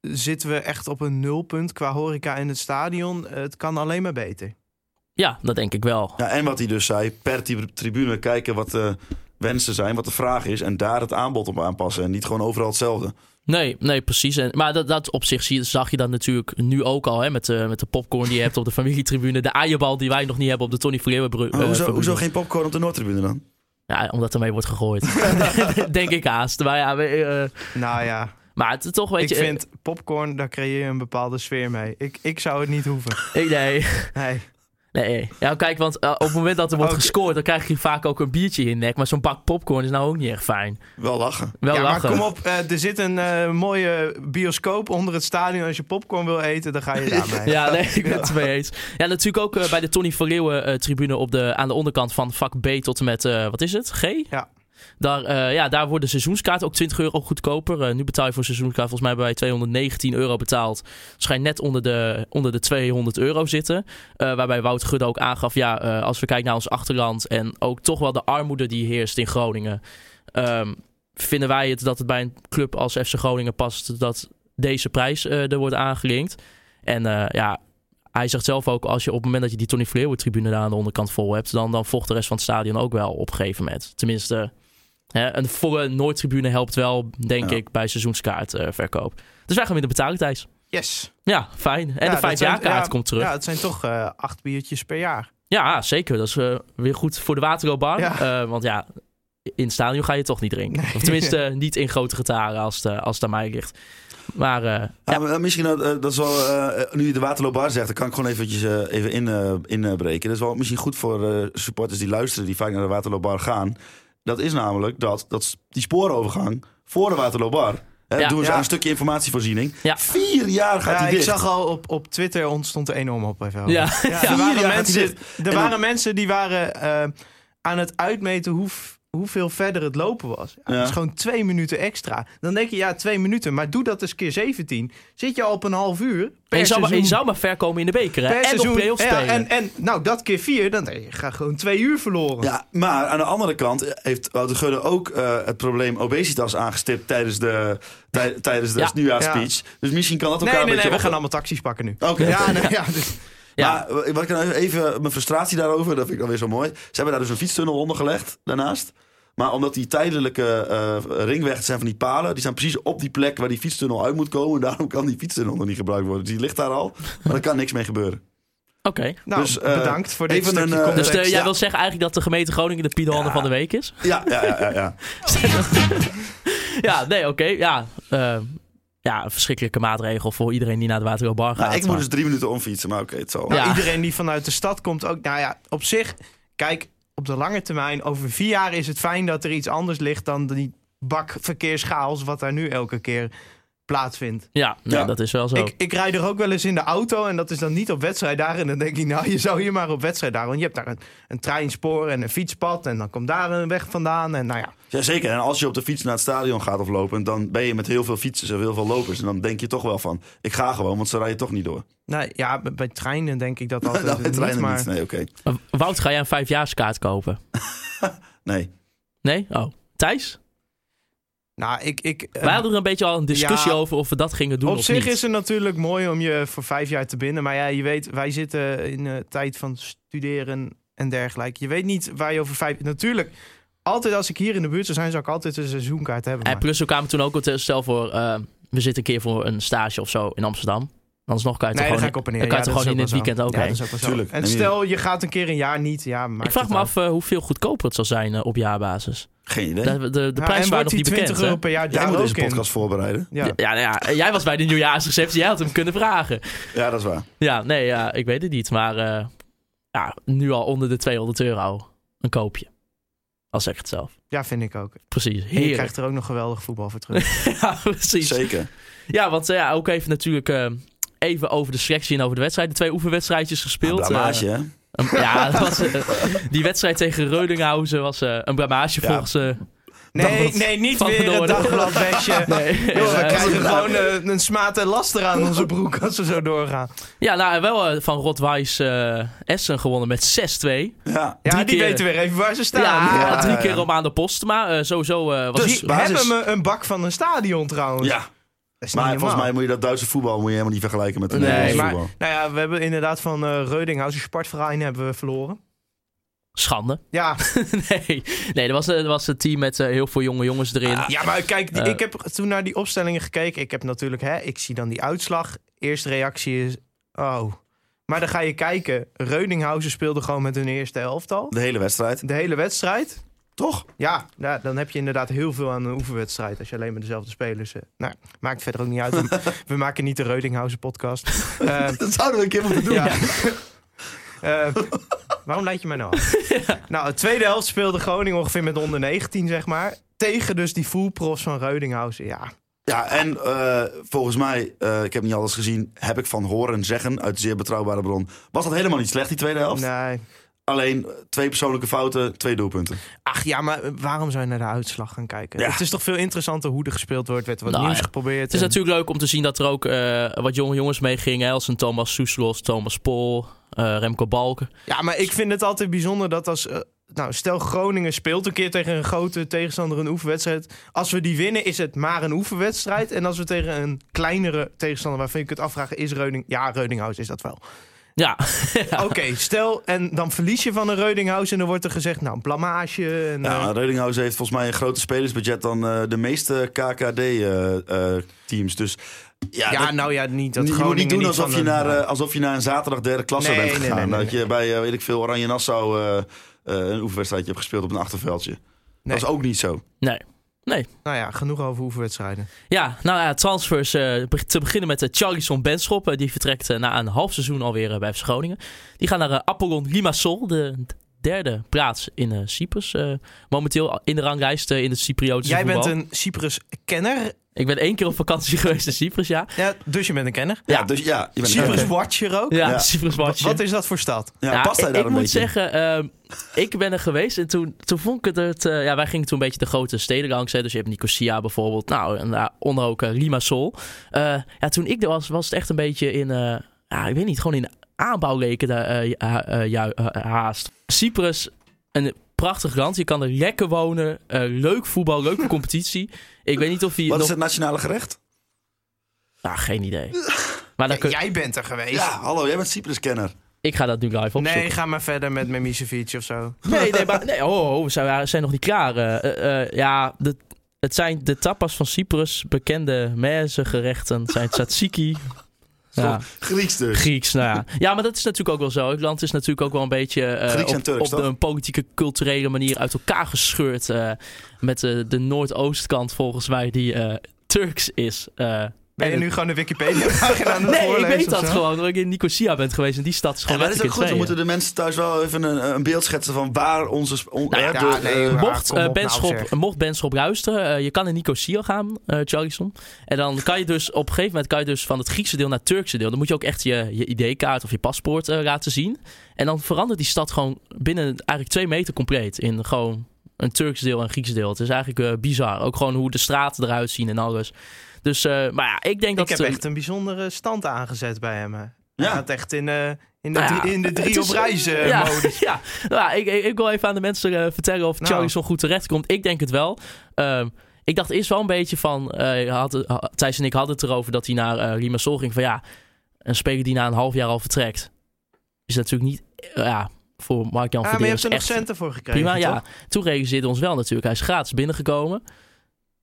zitten we echt op een nulpunt qua horeca in het stadion. Het kan alleen maar beter. ja, dat denk ik wel. Ja, en wat hij dus zei, per tri- tribune kijken wat de wensen zijn, wat de vraag is, en daar het aanbod op aanpassen. En niet gewoon overal hetzelfde. Nee, nee, precies. En, maar dat, dat op zich zie, zag je dan natuurlijk nu ook al, hè, met, de met de popcorn die je hebt op de familietribune. De aaierbal die wij nog niet hebben op de Tony Verleeuwenbrug. Maar hoezo, hoezo geen popcorn op de Noordtribune dan? Ja, omdat ermee wordt gegooid. denk ik haast. Maar ja, we, eh, Nou ja, maar het toch, weet ik je... vind popcorn, daar creëer je een bepaalde sfeer mee. Ik, ik zou het niet hoeven. Ik, nee, Nee. Nee. Ja, kijk, want eh, op het moment dat er wordt Ook- gescoord, dan krijg je vaak ook een biertje in je nek. Maar zo'n bak popcorn is nou ook niet echt fijn. Wel lachen. Wel ja, lachen. maar kom op, eh, er zit een eh, mooie bioscoop onder het stadion. Als je popcorn wil eten, dan ga je daarmee. Ja, nee, ik ben het er mee eens. Ja, natuurlijk ook bij de Tony van Leeuwen eh, tribune op de, aan de onderkant van vak B tot en met, eh, wat is het, G? Ja. Daar, eh, ja, daar worden seizoenskaarten ook 20 euro goedkoper. Eh, nu betaal je voor seizoenskaart volgens mij bij 219 euro betaald. Schijnt net onder de, onder de 200 euro zitten. Eh, waarbij Wout Gudde ook aangaf, ja, als we kijken naar ons achterland... en ook toch wel de armoede die heerst in Groningen... ehm, vinden wij het dat het bij een club als FC Groningen past... dat deze prijs er wordt aangelinkt. En ja, hij zegt zelf ook, als je op het moment dat je die Tony Verleeuwen tribune daar aan de onderkant vol hebt, dan, dan volgt de rest van het stadion ook wel op een gegeven moment. Tenminste, een volle Noordtribune helpt wel, denk Ja. ik, bij seizoenskaartverkoop. dus wij gaan weer de betaling, Thijs. Yes. Ja, fijn. En Ja, de vijfjaarkaart ja, komt terug. Ja, Ja, het zijn toch eh, acht biertjes per jaar. zeker. Dat is eh, weer goed voor de Waterloobar. Ja. Eh, want ja, in het stadion ga je toch niet drinken. Of tenminste, niet in grote getaren als het, eh, als het aan mij ligt. Maar eh, Ja, maar misschien dat, eh, dat is wel, eh, nu je de Waterloobar zegt, dan kan ik gewoon eventjes eh, even in, eh, inbreken. dat is wel misschien goed voor eh, supporters die luisteren, die vaak naar de Waterloobar gaan. Dat is namelijk dat, dat die spoorovergang voor de Waterloobar, hè, Ja. doen ze Ja. aan een stukje informatievoorziening. Ja. Vier jaar gaat Ja, die ik dicht. zag al op, op Twitter ontstond er enorm op. Even ja, Ja, Vier er jaar waren, gaat mensen, hij er En waren dan- mensen die waren eh, aan het uitmeten hoe, hoeveel verder het lopen was. Ja. Dat is gewoon twee minuten extra. Dan denk je, ja, twee minuten. Maar doe dat eens keer 17. Zit je al op een half uur per en je zou, maar, je zou maar ver komen in de beker. Hè? per En op seizoen. Ja, spelen. en, en nou, dat keer vier, dan denk je, ga gewoon twee uur verloren. Ja, maar aan de andere kant heeft Wouter Gudde ook eh, het probleem obesitas aangestipt tijdens de, tij- tijdens de Ja. nieuwjaarspeech. Dus misschien kan dat elkaar nee, een nee, nee, beetje we gaan allemaal taxis pakken nu. Oké. Ja, nee, ja, dus- Ja. Maar eh, wat ik dan even, mijn frustratie daarover, dat vind ik dan weer zo mooi. Ze hebben daar dus een fietstunnel onder gelegd daarnaast. Maar omdat die tijdelijke eh ringweg het zijn van die palen, die staan precies op die plek waar die fietstunnel uit moet komen. Daarom kan die fietstunnel nog niet gebruikt worden. Dus die ligt daar al, maar er kan niks mee gebeuren. Oké. nou, Dus, eh, bedankt voor dit even stukje een, context. Dus de- jij ja. wil zeggen eigenlijk dat de gemeente Groningen de Pieter van de week is? Ja, ja, ja, ja. ja. ja, nee, oké. ja, ja, een verschrikkelijke maatregel voor iedereen die naar de Waterloobar gaat. Nou, ik moet maar- dus drie minuten omfietsen, maar oké, het zal. Nou, Ja. iedereen die vanuit de stad komt ook. Nou ja, op zich, kijk, op de lange termijn, over vier jaar is het fijn dat er iets anders ligt dan die bak verkeerschaos wat daar nu elke keer plaatsvindt. Ja, nee, Ja. dat is wel zo. Ik, ik rijd er ook wel eens in de auto en dat is dan niet op wedstrijddagen. En dan denk ik, nou, je zou hier maar op wedstrijddagen. Want je hebt daar een, een treinspoor en een fietspad en dan komt daar een weg vandaan. En nou ja, Jazeker, en als je op de fiets naar het stadion gaat of lopen, dan ben je met heel veel fietsers en heel veel lopers. En dan denk je toch wel van, ik ga gewoon, want ze rijden toch niet door. nou, ja bij, bij treinen denk ik dat altijd Nou, het rijden maar... niet. Nee, oké. Maar Wout, ga jij een vijfjaarskaart kopen? Nee. Nee? Oh. Thijs? Nou, ik... ik eh, Wij hadden er een beetje al een discussie ja, over of we dat gingen doen Op of zich niet. is het natuurlijk mooi om je voor vijf jaar te binden. Maar ja, je weet, wij zitten in een tijd van studeren en dergelijke. Je weet niet waar je over vijf... Natuurlijk, altijd als ik hier in de buurt zou zijn, zou ik altijd een seizoenkaart hebben. En maar- plus we kwamen toen ook, het- stel voor, eh, we zitten een keer voor een stage of zo in Amsterdam. Anders nog kan je Nee, gewoon... ik op en neer. kan Ja, gewoon in het weekend ook Ja, heen. dat is ook wel zo. Tuurlijk, En stel, je gaat een keer een jaar niet. Ja, maakt Ik vraag het me uit. af eh, hoeveel goedkoper het zal zijn eh, op jaarbasis. Geen idee. De, de, de Ja, prijs en waren nog niet 20 bekend. euro hè? per jaar Jij daar moet deze in? podcast voorbereiden. Ja. Ja, nou ja, en jij was bij de nieuwjaarsreceptie, jij had hem kunnen vragen. Ja, dat is waar. Ja, nee, ja, ik weet het niet. Maar eh, ja, nu al onder de 200 euro een koopje. Als zeg ik het zelf. ja, vind ik ook. Precies, En je heerlijk. krijgt er ook nog geweldig voetbal voor terug. ja, precies. Zeker. Ja, want eh, ja, ook even natuurlijk eh, even over de selectie en over de wedstrijd. De twee oefenwedstrijdjes gespeeld. Blamage, Eh, hè? Een- ja, dat was, eh, die wedstrijd tegen Reudinghausen was eh, een blamage Ja. volgens... eh, Nee, Dagblad nee, niet van weer Noorden. dagbladbesje. nee, Joh, we krijgen ja. gewoon een smaad en laster aan onze broek als we zo doorgaan. ja, nou wel van Rotwijs Essen gewonnen met 6-2. Ja. Ja, die keer- weten weer even waar ze staan. Ja, Ja, drie ja, keer om aan de post. Maar sowieso eh, was Dus- Die hebben me een bak van een stadion trouwens. ja. Maar volgens mij moet je dat Duitse voetbal moet je helemaal niet vergelijken met de Nee, Nederlandse maar, voetbal. nou ja, we hebben inderdaad van eh Reudinghausen Sportverein hebben we verloren. schande. Ja, nee, nee dat, was, dat was het team met eh, heel veel jonge jongens erin. ja maar kijk, die- Eh. ik heb toen naar die opstellingen gekeken. Ik heb natuurlijk, hè, ik zie dan die uitslag. Eerste reactie is, oh. Maar dan ga je kijken. Reudinghausen speelde gewoon met hun eerste elftal. De hele wedstrijd. De hele wedstrijd. Toch? Ja, ja, dan heb je inderdaad heel veel aan een oefenwedstrijd. Als je alleen maar dezelfde spelers... eh, nou, maakt verder ook niet uit. We, we maken niet de Reudinghausen podcast. Eh, Dat zouden we een keer moeten doen. ja. Eh, waarom leid je mij nou af? Nou, de tweede helft speelde Groningen ongeveer met onder 19, zeg maar. Tegen dus die fullprofs van Reudinghausen. Ja, Ja, en volgens mij, eh, ik heb niet alles gezien, heb ik van horen zeggen uit zeer betrouwbare bron. Was dat helemaal niet slecht, die tweede helft? nee. Alleen eh, twee persoonlijke fouten, twee doelpunten. Ach ja, maar waarom zou je naar de uitslag gaan kijken? Ja. Het is toch veel interessanter hoe er gespeeld wordt. Werd wat Nou nieuws ja. geprobeerd. Het is en- natuurlijk leuk om te zien dat er ook eh, wat jonge jongens meegingen. hè, Als een Thomas Soeslos, Thomas Pol, eh, Remco Balken. Ja, maar ik vind het altijd bijzonder dat als... eh, nou, stel Groningen speelt een keer tegen een grote tegenstander een oefenwedstrijd. Als we die winnen, is het maar een oefenwedstrijd. En als we tegen een kleinere tegenstander, waarvan ik het afvragen, is Reuning... Ja, Reudinghuis is dat wel. Ja, Oké, stel, en dan verlies je van een Reudinghuis en dan wordt er gezegd, nou, een blamage. En, Ja, eh, maar Reudinghausen heeft volgens mij een groter spelersbudget dan eh, de meeste KKD-teams. dus ja, ja, dat- nou ja, niet dat je moet niet doen alsof je, een- naar, eh, alsof je naar een zaterdag derde klasse Nee, bent nee, gegaan. nee, nee, dat je bij, eh, weet ik veel, Oranje Nassau eh, eh, een oefenwedstrijdje hebt gespeeld op een achterveldje. Nee. Dat is ook niet zo. Nee. Nou ja, genoeg over oefenwedstrijden. Ja, nou ja, transfers. eh, te beginnen met uh, Charlison Benschop. eh, die vertrekt eh, na een half seizoen alweer eh, bij FC Groningen. Die gaat naar eh, Apollon Limassol, de derde plaats in eh, Cyprus. eh, momenteel in de ranglijst eh, in het Cypriotische Jij bent een Cyprus-kenner. Ik ben één keer op vakantie geweest in Cyprus, ja. Ja, dus je bent een kenner. Ja, Ja. dus ja. Je bent Cyprus-watcher ook. Ja, Ja. Cyprus Wa- watje. Wat is dat voor stad? Ja, Ja, past hij ik, daar ik een moet beetje? zeggen, ehm, ik ben er geweest en toen, toen vond ik het... eh, ja, wij gingen toen een beetje de grote steden langs. Hè, dus je hebt Nicosia bijvoorbeeld. Nou, en daaronder ook eh, Limassol. Eh, ja, toen ik er was, was het echt een beetje in... eh, ja, ik weet niet, gewoon in aanbouw leken daar eh, eh, ja, eh, haast. Cyprus, een prachtig land. Je kan er lekker wonen. eh, leuk voetbal, leuke competitie. Ik weet niet of je Wat nog... is het nationale gerecht? Nou, geen idee. Maar dan kun... Jij bent er geweest. Ja, hallo, jij bent Cyprus-kenner. ik ga dat nu live opzoeken. nee, ga maar verder met Memisevic of zo. Nee, nee, maar, nee oh, oh, we zijn, we zijn nog niet klaar. Eh, eh, eh, ja, de, het zijn de tapas van Cyprus, bekende gerechten zijn tzatziki. Ja, Grieks dus. Grieks, nou ja. Ja, maar dat is natuurlijk ook wel zo. Het land is natuurlijk ook wel een beetje en op, Turks, op een politieke, culturele manier uit elkaar gescheurd. eh, met eh, de Noordoostkant volgens mij die Turks is. Eh, Ben je en nu gewoon de Wikipedia-pagina aan het Nee, ik weet dat zo? gewoon. Omdat ik in Nicosia ben geweest en die stad is Ja, gewoon maar dat is ook goed. in moeten de mensen thuis wel even een, een beeld schetsen van waar onze... On, Nou ja, ja, de- nee, eh, Mocht, kom eh, op ben nou, mocht Ben Schop luisteren, eh, je kan in Nicosia gaan, eh Charlison. En dan kan je dus op een gegeven moment kan je dus van het Griekse deel naar het Turkse deel. Dan moet je ook echt je, je ID-kaart of je paspoort eh, laten zien. En dan verandert die stad gewoon binnen eigenlijk twee meter compleet. In gewoon een Turks deel en een Grieks deel. Het is eigenlijk eh, bizar. Ook gewoon hoe de straten eruit zien en alles. Dus, eh, maar ja, ik denk dat Ik heb eh, echt een bijzondere stand aangezet bij hem. hè. Hij Ja. gaat echt in, eh, in de, Nou ja, drie, in de drie is- op reis eh, ja, modus. ja, nou, ja, ik, ik, ik wil even aan de mensen eh, vertellen of Nou. Charlison goed terecht komt. Ik denk het wel. Ehm, ik dacht eerst wel een beetje van... eh had, Thijs en ik hadden het erover dat hij naar eh Limassol ging. Van ja, een speler die na een half jaar al vertrekt... is natuurlijk niet... eh, ja, voor Mark-Jan Ja, maar je hebt er nog centen voor gekregen, prima. Ja, toch? toen realiseerde ons wel natuurlijk. Hij is gratis binnengekomen.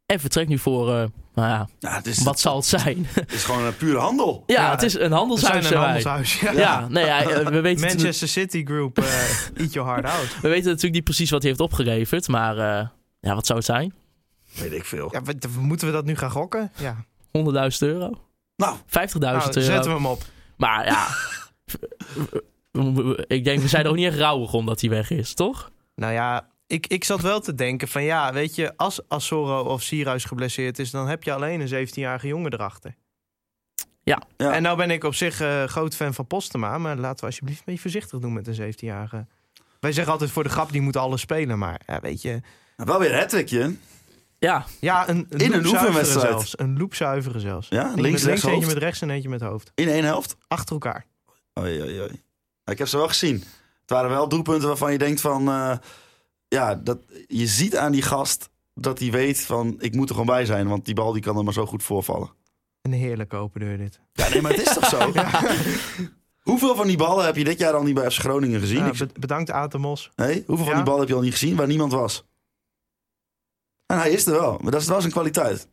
En vertrekt nu voor... eh, nou ja, ja, het, is, wat zal het zijn? het is gewoon een pure handel. ja, Ja, het is een zijn handelshuis. een zijn wij. handelshuis. Ja. Ja, nee, ja, eh, we weten het- Manchester City Group, eh, eat your heart out. We weten natuurlijk niet precies wat hij heeft opgeleverd, maar eh, ja, wat zou het zijn? Weet ik veel. Ja, moeten we dat nu gaan gokken? Ja. 100.000 euro? 50.000 Nou, Nou, euro? zetten we hem op. Maar ja, ik denk, we zijn er ook niet echt rouwig om dat hij weg is, toch? Nou ja, ik, ik zat wel te denken van ja, weet je, als Assoro of Sierhuis geblesseerd is, dan heb je alleen een 17-jarige jongen erachter. ja. En nou ben ik op zich eh, groot fan van Postema, maar laten we alsjeblieft een beetje voorzichtig doen met een 17-jarige. Wij zeggen altijd voor de grap, die moet alles spelen, maar ja, weet je... Nou, wel weer een hat-trickje. Ja, Ja, een, een In een oefenwedstrijd. zelfs. Een loopzuivere zelfs. Ja, Eentje links, met rechts, eentje met rechts en eentje met hoofd. In één helft. Achter elkaar. Oei, oei, oei. Ja, ik heb ze wel gezien. Het waren wel doelpunten waarvan je denkt van... eh, ja, dat, je ziet aan die gast dat hij weet van... ik moet er gewoon bij zijn, want die bal die kan er maar zo goed voorvallen. Een heerlijke open deur dit. Ja, nee, maar het is toch zo? Hoeveel van die ballen heb je dit jaar al niet bij FC Groningen gezien? Ja, Ik- be- bedankt Atemos. Nee? Hoeveel van die ballen heb je al niet gezien waar niemand was? En hij is er wel, maar dat is wel zijn kwaliteit.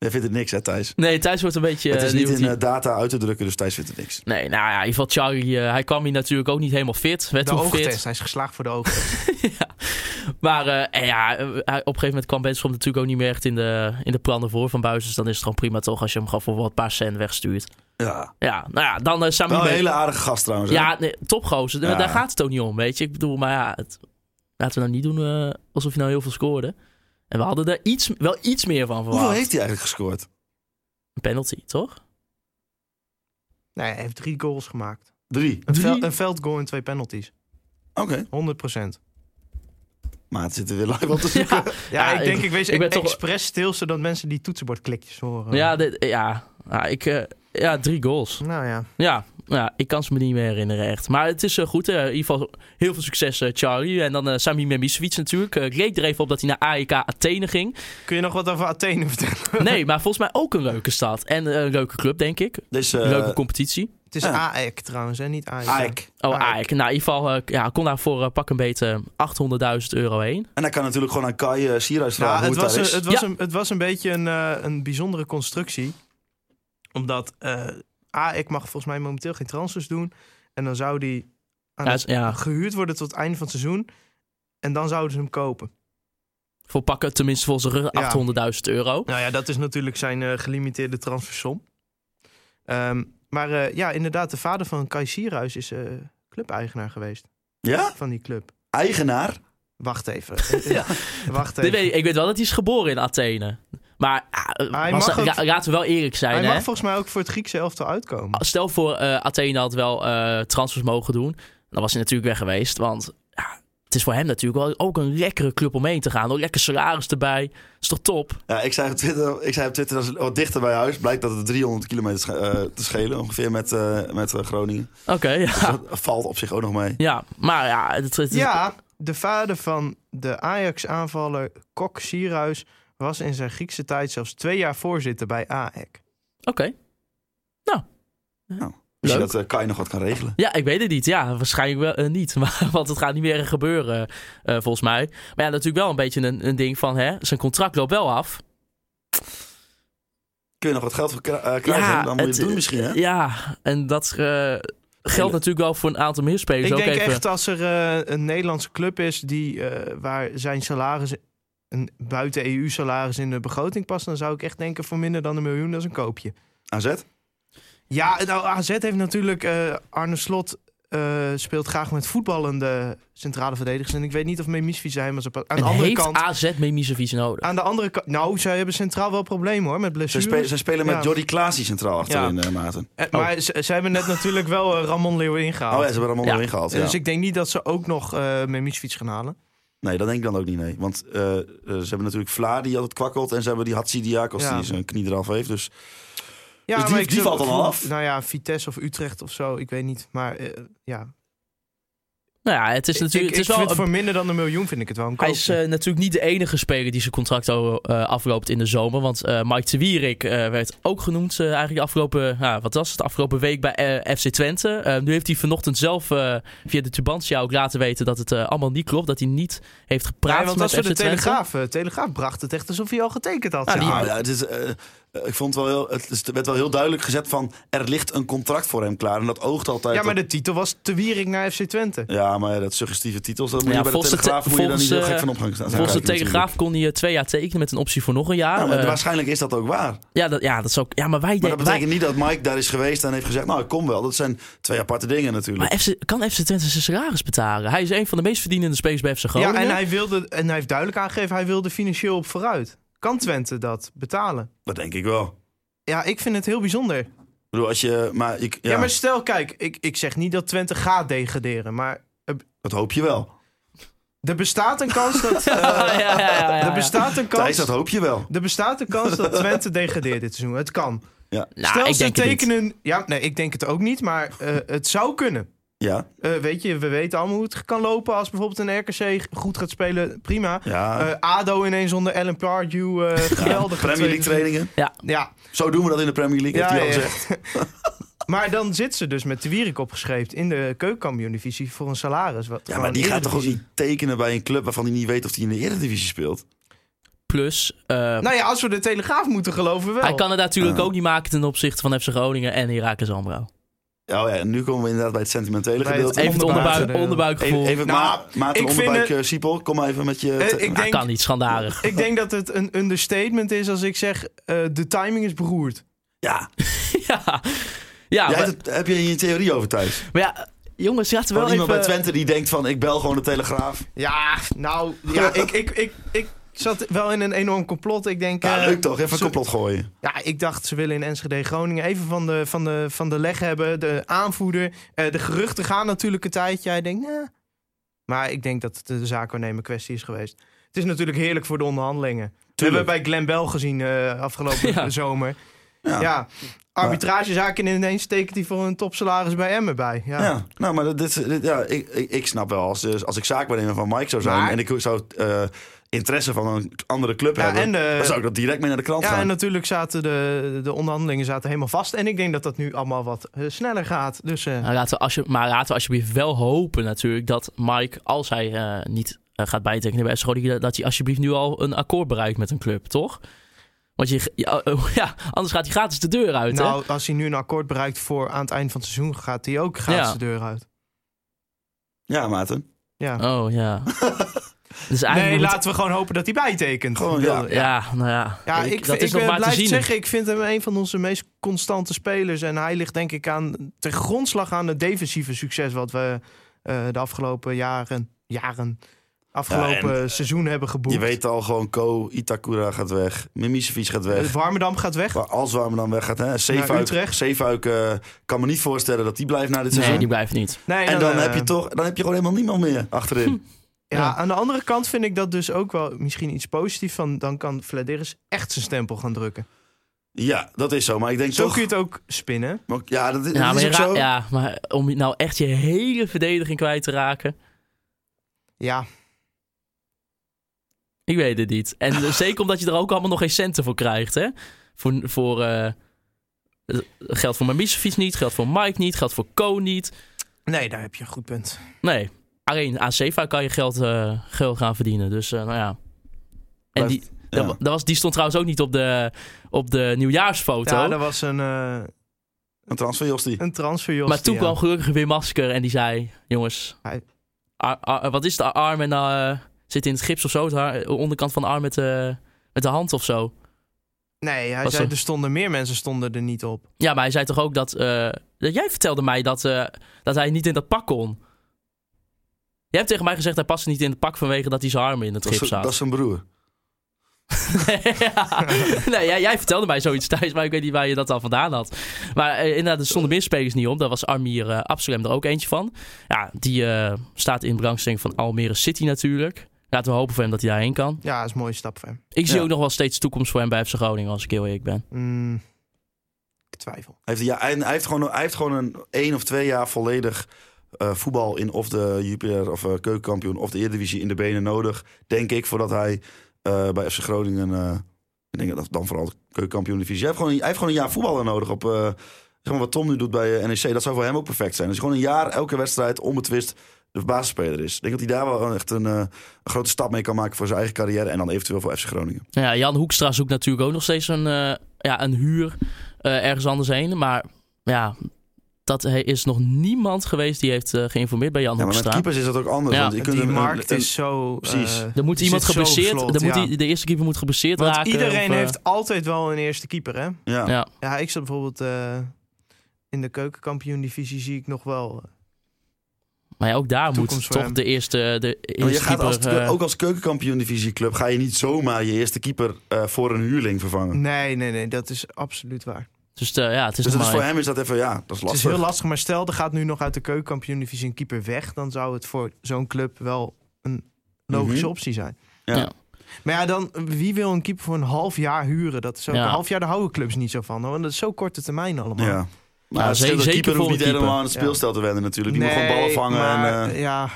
Jij vindt het niks, hè, Thijs? nee, Thijs wordt een beetje... het is eh, niet in eh, data uit te drukken, dus Thijs vindt het niks. Nee, nou ja, in ieder geval Charlie, eh, hij kwam hier natuurlijk ook niet helemaal fit. Werd De fit. Hij is geslaagd voor de oogtest. ja. Maar eh, en ja, hij- op een gegeven moment kwam Benschop natuurlijk ook niet meer echt in de, in de plannen voor van Buis. Dus dan is het gewoon prima toch als je hem gewoon voor wat paar cent wegstuurt. Ja. Ja, nou ja, dan uh, Sami Wel een hele aardige gast trouwens. hè? Ja, nee, topgozer. Ja. Daar gaat het ook niet om, weet je. Ik bedoel, maar ja, het, laten we nou niet doen alsof je nou heel veel scoorde. En we hadden er iets, wel iets meer van verwacht. Hoeveel heeft hij eigenlijk gescoord? Een penalty, toch? nee, hij heeft drie goals gemaakt. Drie. Een, Drie? vel- een veldgoal en twee penalties. Oké. 100% Maar het zit er weer live op te zoeken. Ja, Ja, ik denk, ik- ik, wees ik ben toch- expres stil, zodat mensen die toetsenbordklikjes horen. Ja, dit- ja, ja, ik, eh, ja, drie goals. Nou ja. Ja, ja, ik kan ze me niet meer herinneren echt. Maar het is eh, goed. eh, in ieder geval heel veel succes, eh, Charlie. En dan Sami Memisevic natuurlijk. Ik leek er even op dat hij naar AEK Athene ging. Kun je nog wat over Athene vertellen? Nee, maar volgens mij ook een leuke stad. En een leuke club, denk ik. Dus, Een eh, leuke competitie. Het is Ja. AEK trouwens, hè? niet AEK. Aik. Oh, AEK. AEK. Nou, in ieder geval, ja, kon daar voor eh, pak een beetje 800.000 euro heen. En hij kan natuurlijk gewoon aan Kai uh, Sierhuis vragen het, hoe het, was een, is. het, was Ja. een, het was een beetje een, eh, een bijzondere constructie. Omdat eh AEK mag volgens mij momenteel geen transfers doen. En dan zou die aan Ja, het- is- ja. gehuurd worden tot het einde van het seizoen. En dan zouden ze hem kopen. Voor pakken, tenminste volgens de 800.000 euro. Nou ja, dat is natuurlijk zijn eh, gelimiteerde transfersom. Ehm, maar eh, ja, inderdaad, de vader van Kai Sierhuis is eh clubeigenaar geweest Ja? van die club. Eigenaar? Wacht even. Ja. Wacht even. weet ik, ik weet wel dat hij is geboren in Athene. Maar ah, was- ook- laten we wel eerlijk zijn. Hij hè? mag volgens mij ook voor het Griekse elftal uitkomen. Stel voor eh, Athene had wel eh, transfers mogen doen. Dan was hij natuurlijk weg geweest. Want ja, het is voor hem natuurlijk wel ook een lekkere club om heen te gaan. Ook lekker salaris erbij. is toch top? Ja, ik zei op Twitter, ik zei op Twitter dat is wat dichter bij huis. Blijkt dat het 300 kilometer eh, te schelen ongeveer met, eh, met Groningen. Oké, ja. Dus dat valt op zich ook nog mee. ja. Maar ja, het, het- Ja, de vader van de Ajax-aanvaller Kok Sierhuis was in zijn Griekse tijd zelfs twee jaar voorzitter bij AEK. Oké. Misschien Leuk. dat eh, Kai nog wat kan regelen. Ja, ik weet het niet. Ja, waarschijnlijk wel eh, niet. Maar, want het gaat niet meer gebeuren, eh, volgens mij. Maar ja, natuurlijk wel een beetje een, een ding van... Hè, zijn contract loopt wel af. Kun je nog wat geld voor kri- krijgen? dan moet je het doen misschien, hè? Ja, en dat geldt natuurlijk wel voor een aantal meer spelers. Ik ook denk even. echt als er een Nederlandse club is die, eh, waar zijn salaris, een buiten EU-salaris in de begroting past, dan zou ik echt denken voor minder dan een miljoen, dat is een koopje. AZ? Ja, nou, AZ heeft natuurlijk, eh, Arne Slot eh, speelt graag met voetballende centrale verdedigers. En ik weet niet of Memisvic zijn, maar ze aan de En andere heeft kant... AZ Memisevic nodig? Aan de andere kant, nou, zij hebben centraal wel problemen hoor, met Ze, blessures. spelen, ze spelen met Ja. Jordi Klaasie centraal achterin, eh Maarten. Maar ze, ze hebben net natuurlijk wel Ramon Leeuwen ingehaald. Oh ja, ze hebben allemaal Ja. erin gehaald. Ja. Dus ik denk niet dat ze ook nog eh Memisvic gaan halen. Nee, dat denk ik dan ook niet, nee. Want eh, eh, ze hebben natuurlijk Vla, die altijd kwakkelt. En ze hebben die Hatsidiakos, Ja. die zijn knie eraf heeft. Dus Ja, Dus die- die valt dan af? Nou ja, Vitesse of Utrecht of zo, ik weet niet. Maar eh, ja, Nou ja, het is natuurlijk... ik het is wel vind een- voor minder dan een miljoen vind ik het wel een Hij is eh, natuurlijk niet de enige speler die zijn contract al, eh, afloopt in de zomer. Want eh, Mike de Wierik eh, werd ook genoemd eh, eigenlijk de afgelopen, ja, wat was het, de afgelopen week bij FC Twente. Eh, nu heeft hij vanochtend zelf eh, via de Tubantia ook laten weten dat het allemaal niet klopt. Dat hij niet heeft gepraat Nee, want met als we FC de Twente. Telegraaf, eh, Telegraaf bracht het echt alsof hij al getekend had. Ah, die- ja, ja, het is, ik vond wel heel, het werd wel heel duidelijk gezet van... er ligt een contract voor hem klaar. En dat oogt altijd... ja, maar op- de titel was te Wierik naar FC Twente. Ja, maar dat suggestieve titels, dat moet Ja, je bij de volgens de Telegraaf te- moet je dan niet heel gek eh, van op gaan staan. Volgens de Telegraaf kon hij eh, twee jaar tekenen met een optie voor nog een jaar. Ja, maar Eh, waarschijnlijk is dat ook waar. ja, dat, ja, dat is ook... Ja, maar wij Maar dat wij- betekent niet dat Mike daar is geweest en heeft gezegd... nou, ik kom wel. Dat zijn twee aparte dingen natuurlijk. Maar FC, kan FC Twente zijn salaris betalen? Hij is een van de meest verdienende spelers bij FC Groningen. Ja, en hij, wilde, en hij heeft duidelijk aangegeven, hij wilde financieel op vooruit. Kan Twente dat betalen? Dat denk ik wel. Ja, ik vind het heel bijzonder. Ik bedoel, als je... Maar, ik, ja, Ja, maar stel, kijk, ik, ik zeg niet dat Twente gaat degraderen, maar dat hoop je wel. er bestaat een kans dat... eh, ja, ja, ja, ja, ja. Er bestaat een Thijs, kans... dat hoop je wel. Er bestaat een kans dat Twente degradeert dit seizoen. Het kan. Ja. Nou, Stel ik ze denk tekenen... Ja, nee, ik denk het ook niet, maar eh, het zou kunnen. Ja, Eh, weet je, we weten allemaal hoe het kan lopen als bijvoorbeeld een RKC goed gaat spelen. Prima. ja. Eh, ADO ineens onder Alan Pardew. eh geweldig. Premier League trainingen. Ja, Zo doen we dat in de Premier League, Ja, heeft hij al ja. gezegd. maar dan zit ze dus met de Wierik opgeschreven in de keukenkampioen-divisie voor een salaris. Wat Ja, maar die gaat toch ook niet tekenen bij een club waarvan hij niet weet of hij in de Eredivisie speelt? Plus, eh, Nou ja, als we de Telegraaf moeten geloven wel. hij kan het natuurlijk ook niet maken ten opzichte van FC Groningen en Heracles Almelo. Ja, oh ja, nu komen we inderdaad bij het sentimentele Bij het gedeelte. Even het Onderbuik- onderbuik, onderbuikgevoel. Even, even Nou, Ma Maarten ik vind Onderbuik, het- eh, Siepel, kom maar even met je... Eh, te- ik Nou, denk- kan niet, schandalig. Ik denk dat het een understatement is als ik zeg eh, de timing is beroerd. ja, ja, ja maar, het- heb je hier een theorie over thuis? maar ja, jongens, we Wel iemand even... bij Twente die denkt van, ik bel gewoon de Telegraaf. Ja, nou, ja, ik, ik, ik, ik zat wel in een enorm complot. Ik denk... Ja, eh, leuk toch? Even een ze- complot gooien. Ja, ik dacht ze willen in Enschede Groningen even van de, van de, van de leg hebben. De aanvoerder. Eh, de geruchten gaan natuurlijk een tijdje. Hij denkt, nou. Maar ik denk dat het de zaakwaarnemer kwestie is geweest. Het is natuurlijk heerlijk voor de onderhandelingen. We hebben bij Glenn Bell gezien eh, afgelopen Ja. zomer. Ja. Ja. Arbitragezaken en ineens tekent hij voor een topsalaris bij Emmen bij. Ja. Ja, nou, maar dit, dit, ja, ik, ik, ik snap wel, als, als ik zaakwaarnemer van Mike zou zijn... Maar- en ik zou eh, interesse van een andere club Ja, hebben... en, eh, dan zou ik dat direct mee naar de krant Ja, gaan. en natuurlijk zaten de, de onderhandelingen zaten helemaal vast. En ik denk dat dat nu allemaal wat eh, sneller gaat. Dus eh, Nou, laten we alsje, maar laten we alsjeblieft wel hopen natuurlijk dat Mike, als hij eh, niet gaat bijtekenen bij FC Groningen, dat hij alsjeblieft nu al een akkoord bereikt met een club, toch? Want je, ja, oh, ja, anders gaat hij gratis de deur uit, hè? nou, als hij nu een akkoord bereikt voor aan het eind van het seizoen, gaat hij ook gratis Ja. de deur uit. Ja, Maarten. Ja. Oh ja. Dus eigenlijk Nee, laten we gewoon hopen dat hij bijtekent. Gewoon, ja. Ja, nou ja. Ja, Ik- ik, dat ik, is nog eh, maar te blijf zien. zeggen, ik vind hem een van onze meest constante spelers. En hij ligt denk ik aan ten grondslag aan het defensieve succes wat we eh, de afgelopen jaren, jaren, afgelopen Ja, en, seizoen hebben geboekt. Je weet al gewoon, Ko, Itakura gaat weg. Mimicevic gaat Eh, weg. Warmerdam gaat weg. Maar als Warmerdam weg gaat, hè. Zeefuik, Utrecht. Zeefuik eh, kan me niet voorstellen dat die blijft na dit seizoen. Nee, die blijft niet. Nee, En dan eh, heb je toch, dan heb je gewoon helemaal niemand meer achterin. Ja, Ja. aan de andere kant vind ik dat dus ook wel misschien iets positiefs. Van, dan kan Vladeris echt zijn stempel gaan drukken. Ja, dat is zo. Maar ik denk Zo toch... kun je het ook spinnen. Maar- Ja, dat, is- Ja, dat maar, zo. ja, maar om nou echt je hele verdediging kwijt te raken. Ja, Ik weet het niet. En zeker omdat je er ook allemaal nog geen centen voor krijgt, hè? Voor, voor eh, geldt voor niet, geldt voor Mike niet, geldt voor Ko niet. nee, daar heb je een goed punt. Nee, alleen aan Sefa kan je geld, eh, geld gaan verdienen. Dus eh, nou ja. En die, dat, ja. wa- dat was, die stond trouwens ook niet op de, op de nieuwjaarsfoto. Ja, dat was een, eh Een transfer, Jostie. een transfer. maar toen ja. kwam gelukkig weer Masker en die zei: Jongens, Hij- ar- ar- wat is de arm en eh, zit in het gips of zo? De onderkant van de arm met de, met de hand of zo. Nee, hij Was zei er- er stonden meer mensen stonden er niet op. Ja, maar hij zei toch ook dat. eh, dat jij vertelde mij dat, eh, dat hij niet in dat pak kon. Jij hebt tegen mij gezegd hij paste niet in het pak vanwege dat hij zijn arm in het Dat is, gips dat is zijn broer. ja. Nee, jij, jij vertelde mij zoiets thuis, maar ik weet niet waar je dat al vandaan had. Maar eh, inderdaad, er stonden meer spelers niet op. Daar was Armir eh Absalem er ook eentje van. Ja, die eh, staat in belangstelling van Almere City natuurlijk. Laten we hopen voor hem dat hij daarheen kan. Ja, dat is een mooie stap voor hem. Ik zie Ja. ook nog wel steeds toekomst voor hem bij FC Groningen, als ik heel eerlijk ben. Mm, ik twijfel. Hij heeft, ja, hij, hij heeft gewoon, hij heeft gewoon een één of twee jaar volledig eh, voetbal in of de Jupiler of eh, keukenkampioen of de Eredivisie in de benen nodig. Denk ik, voordat hij eh, bij FC Groningen, ik denk dat dan vooral de keukenkampioen divisie. Hij heeft gewoon, hij heeft gewoon een jaar voetballer nodig op zeg maar wat Tom nu doet bij NEC. Dat zou voor hem ook perfect zijn. Dus gewoon een jaar elke wedstrijd onbetwist de basisspeler is. Ik denk dat hij daar wel echt een, grote stap mee kan maken voor zijn eigen carrière en dan eventueel voor FC Groningen. Ja, Jan Hoekstra zoekt natuurlijk ook nog steeds een, ja, een huur ergens anders heen. Maar ja, dat is nog niemand geweest die heeft eh, geïnformeerd bij Jan Ja, maar met Hoekstra. keepers is dat ook anders. Ja. want je kunt Die een- markt een- is zo... Precies. eh, Er moet iemand geblesseerd, slot, er moet ja. die- de eerste keeper moet geblesseerd Want raken. iedereen of, eh, heeft altijd wel een eerste keeper, hè? ja. Ja. Ja, ik zat bijvoorbeeld eh, in de keukenkampioen-divisie zie ik nog wel... Maar ja, ook daar Toekomst moet toch hem. de eerste, de Maar je eerste gaat keeper... als, ook als keukenkampioen divisieclub ga je niet zomaar je eerste keeper eh, voor een huurling vervangen. Nee, nee, nee, dat is absoluut waar. Dus eh, ja, het is Dus dat nog is voor hem is dat even, ja, dat is Het is lastig. heel lastig, maar stel er gaat nu nog uit de keukenkampioen-divisie een keeper weg... dan zou het voor zo'n club wel een logische Mhm. optie zijn. Ja. Ja. Maar ja, dan, wie wil een keeper voor een half jaar huren? Dat is ook, Ja. Een half jaar, daar houden clubs niet zo van. Hoor. Want dat is zo korte termijn allemaal. Ja. Maar Ja, dat zeker keeper hoeft een niet keeper. helemaal aan het speelstijl te wennen natuurlijk. Die nee, moet gewoon ballen vangen. maar, en, eh, ja,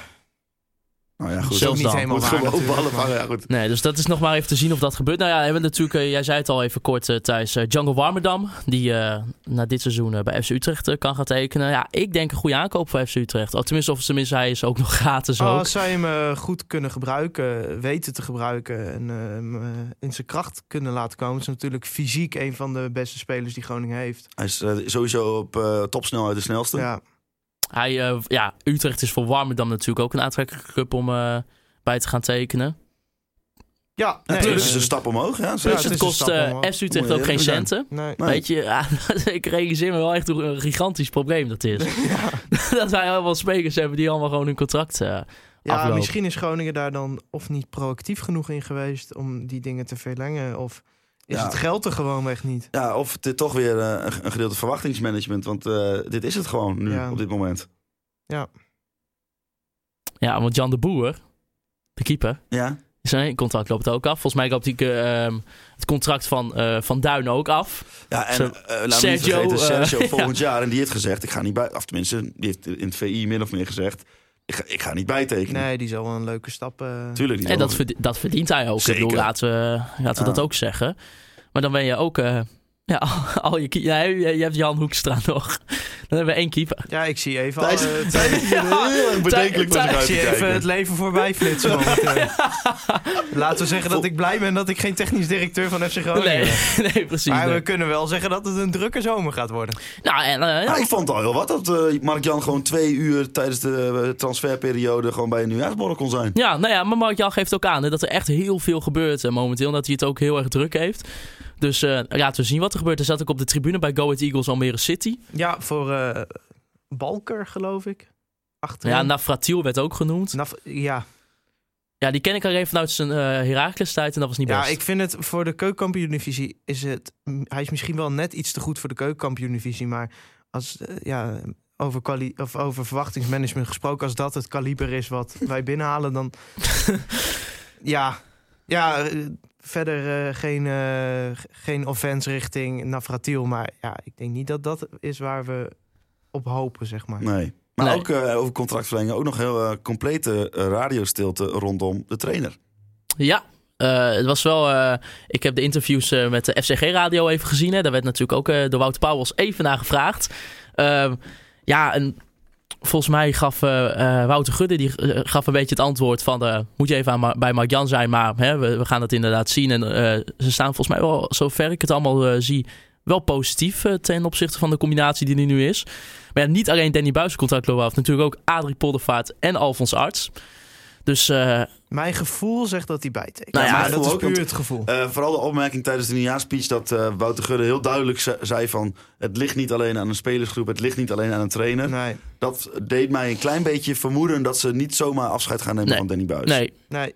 nou ja, goed. Zelfs niet dan. helemaal moet waar ballen vangen. Ja, goed. Nee, dus dat is nog maar even te zien of dat gebeurt. Nou ja, we hebben natuurlijk, eh, jij zei het al even kort uh, Thijs, eh, Django Warmerdam. Die eh, na dit seizoen eh, bij FC Utrecht eh, kan gaan tekenen. Ja, ik denk een goede aankoop voor FC Utrecht. Oh, tenminste, of tenminste, hij is ook nog gratis Oh, ook. als zij hem eh, goed kunnen gebruiken, weten te gebruiken en eh, eh, in zijn kracht kunnen laten komen, is natuurlijk fysiek een van de beste spelers die Groningen heeft. Hij is eh, sowieso op eh, topsnelheid de snelste. Ja, Hij, eh, ja, Utrecht is voor Warmerdam natuurlijk ook een aantrekkelijke club om eh, bij te gaan tekenen. ja nee, Natuurlijk eh, is het een stap omhoog. Ja, Ja, Dus het het kost eh. FC Utrecht ook geen centen. nee. Nee. Weet je, ja, ik realiseer me wel echt hoe een gigantisch probleem dat is. dat wij allemaal spelers hebben die allemaal gewoon hun contract eh, Ja, aflopen. misschien is Groningen daar dan of niet proactief genoeg in geweest om die dingen te verlengen. Of is Ja. het geld er gewoonweg niet. Ja, of het is toch weer eh, een, een gedeelte verwachtingsmanagement. Want eh, dit is het gewoon nu, Ja. op dit moment. Ja, want Jan de Boer, de keeper, Ja, zijn contract loopt ook af. Volgens mij loopt die, eh, ehm, het contract van, eh, van Duin ook af. ja en Zo- Sergio, vergeten, Sergio volgend jaar. En die heeft gezegd, ik ga niet bij... Of tenminste, die heeft in het VI min of meer gezegd... Ik ga, ik ga niet bijtekenen. Nee, die zal wel een leuke stap. eh, Tuurlijk. En dat, verd- dat verdient hij ook. Ik bedoel, laten we, laten we Ja. dat ook zeggen. Maar dan ben je ook... eh, ja, al je, je je hebt Jan Hoekstra nog. Dan hebben we één keeper. Ja, ik zie even al, Thijs, eh, heel bedenkelijk zie te even het leven voorbij flitsen. Laten we zeggen dat ik blij ben dat ik geen technisch directeur van FC Groningen Nee, ben. nee precies. Maar nee. we kunnen wel zeggen dat het een drukke zomer gaat worden. Nou, en, eh, ja, ik vond het al heel wat dat eh, Mark-Jan gewoon twee uur tijdens de eh, transferperiode gewoon bij een nieuwjaarsborrel kon zijn. Ja, nou ja, maar Mark Jan geeft ook aan hè, dat er echt heel veel gebeurt eh, momenteel. En dat hij het ook heel erg druk heeft. Dus eh, laten we zien wat er gebeurt. Er zat ook op de tribune bij Go Ahead Eagles Almere City. Ja, voor eh, Balker geloof ik. Achterin. Ja, Nafratiel werd ook genoemd. Naf- ja. Ja, die ken ik alleen vanuit zijn eh Heracles tijd en dat was niet ja, best. ik vind het voor de keukenkampioen-divisie is het... Hij is misschien wel net iets te goed voor de keukenkampioen-divisie, maar als, ja, over, of over verwachtingsmanagement gesproken, als dat het kaliber is wat wij binnenhalen, dan... ja, ja verder eh, geen, eh, geen offense richting Navratiel, maar ja, ik denk niet dat dat is waar we op hopen, zeg maar. Nee. Maar Nee. ook eh, over contractverlenging, ook nog heel complete radiostilte rondom de trainer. Ja, eh, het was wel. eh, ik heb de interviews eh, met de FCG Radio even gezien. Hè. Daar werd natuurlijk ook eh, door Wouter Pauwels even naar gevraagd. Ehm, ja, en volgens mij gaf eh, eh, Wouter Gudde die, eh, gaf een beetje het antwoord van... moet je even bij Mark Jan zijn, maar hè, we, gaan het inderdaad zien. En ze staan volgens mij wel, zover ik het allemaal zie... wel positief ten opzichte van de combinatie die er nu is. Maar ja, niet alleen Danny Buis contract af. Natuurlijk ook Adrie Poldervaart en Alfons Arts. Dus Mijn gevoel zegt dat hij bijtekent. Nou ja, maar mijn dat is ook, puur het gevoel. Eh, vooral de opmerking tijdens de nieuwjaarspeech dat eh, Wouter Gudde heel duidelijk ze- zei van... het ligt niet alleen aan een spelersgroep, het ligt niet alleen aan een trainer. Nee, Dat deed mij een klein beetje vermoeden dat ze niet zomaar afscheid gaan nemen Nee. van Danny Buis. nee, nee.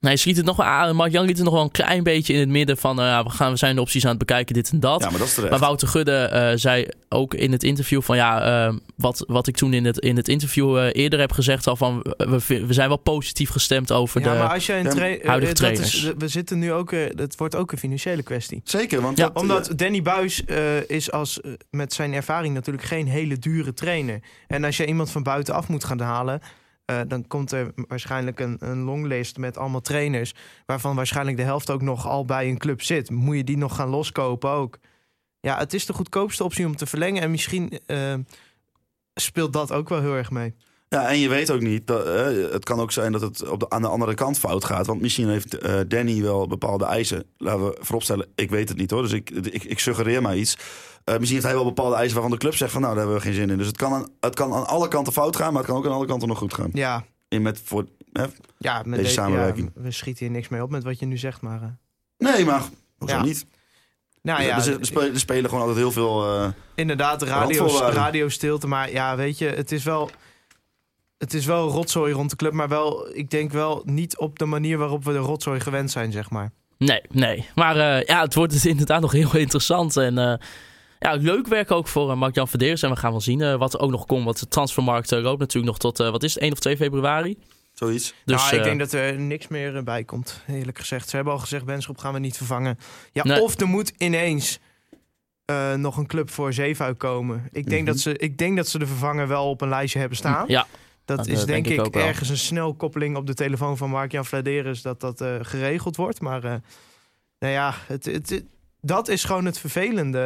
Nee, ze liet het nog wel aan. Mark Jan liet het nog wel een klein beetje in het midden van... eh, ja, we, gaan, we zijn de opties aan het bekijken, dit en dat. Ja, maar dat is terecht. maar Wouter Gudde eh, zei ook in het interview van... ja, eh, wat, wat ik toen in het, in het interview eerder heb gezegd... al van, we, we zijn wel positief gestemd over Ja, de... maar als jij een huidige trainers. Is, we zitten nu ook, het wordt ook een financiële kwestie. Zeker, want Ja, dat, Omdat Danny Buis eh, is als, met zijn ervaring natuurlijk geen hele dure trainer. En als je iemand van buitenaf moet gaan halen, eh, dan komt er waarschijnlijk een, een longlist met allemaal trainers. Waarvan waarschijnlijk de helft ook nog al bij een club zit. Moet je die nog gaan loskopen ook? Ja, het is de goedkoopste optie om te verlengen. En misschien eh, speelt dat ook wel heel erg mee. Ja, en je weet ook niet. Eh, het kan ook zijn dat het op de, aan de andere kant fout gaat. Want misschien heeft Danny wel bepaalde eisen. Laten we vooropstellen, ik weet het niet hoor. Dus ik, ik suggereer maar iets. Eh, misschien heeft hij wel bepaalde eisen waarvan de club zegt van nou, daar hebben we geen zin in. Dus het kan, aan, het kan aan alle kanten fout gaan, maar het kan ook aan alle kanten nog goed gaan. Ja, In met voor, hè? ja met Deze samenwerking. ja, we schieten hier niks mee op met wat je nu zegt, maar... eh, Nee, maar hoezo Ja. niet? nou ja, er, er spelen, er spelen gewoon altijd heel veel... eh, Inderdaad, radio, Randvoorwaarden. radiostilte. Maar ja, weet je, het is wel... Het is wel rotzooi rond de club, maar wel, ik denk wel niet op de manier waarop we de rotzooi gewend zijn, zeg maar. Nee, nee. Maar eh, ja, het wordt dus inderdaad nog heel interessant. En eh, ja, leuk werk ook voor eh, Mark-Jan Verdeers. En we gaan wel zien eh, wat er ook nog komt. Want de transfermarkt eh, loopt natuurlijk nog tot, eh, wat is het, 1 of 2 februari. zoiets. Dus nou, ik denk dat er niks meer bij komt, eerlijk gezegd. Ze hebben al gezegd, Benschop gaan we niet vervangen. Ja, Nee. of er moet ineens eh, nog een club voor Zeefuik komen. Ik denk, Mhm. dat ze, ik denk dat ze de vervanger wel op een lijstje hebben staan. ja, Dat Dat, is denk, denk ik ik, ook wel. ergens een snelkoppeling op de telefoon van Mark-Jan Vladeris... dat dat eh, geregeld wordt. Maar eh, nou ja, het, het, het- dat is gewoon het vervelende.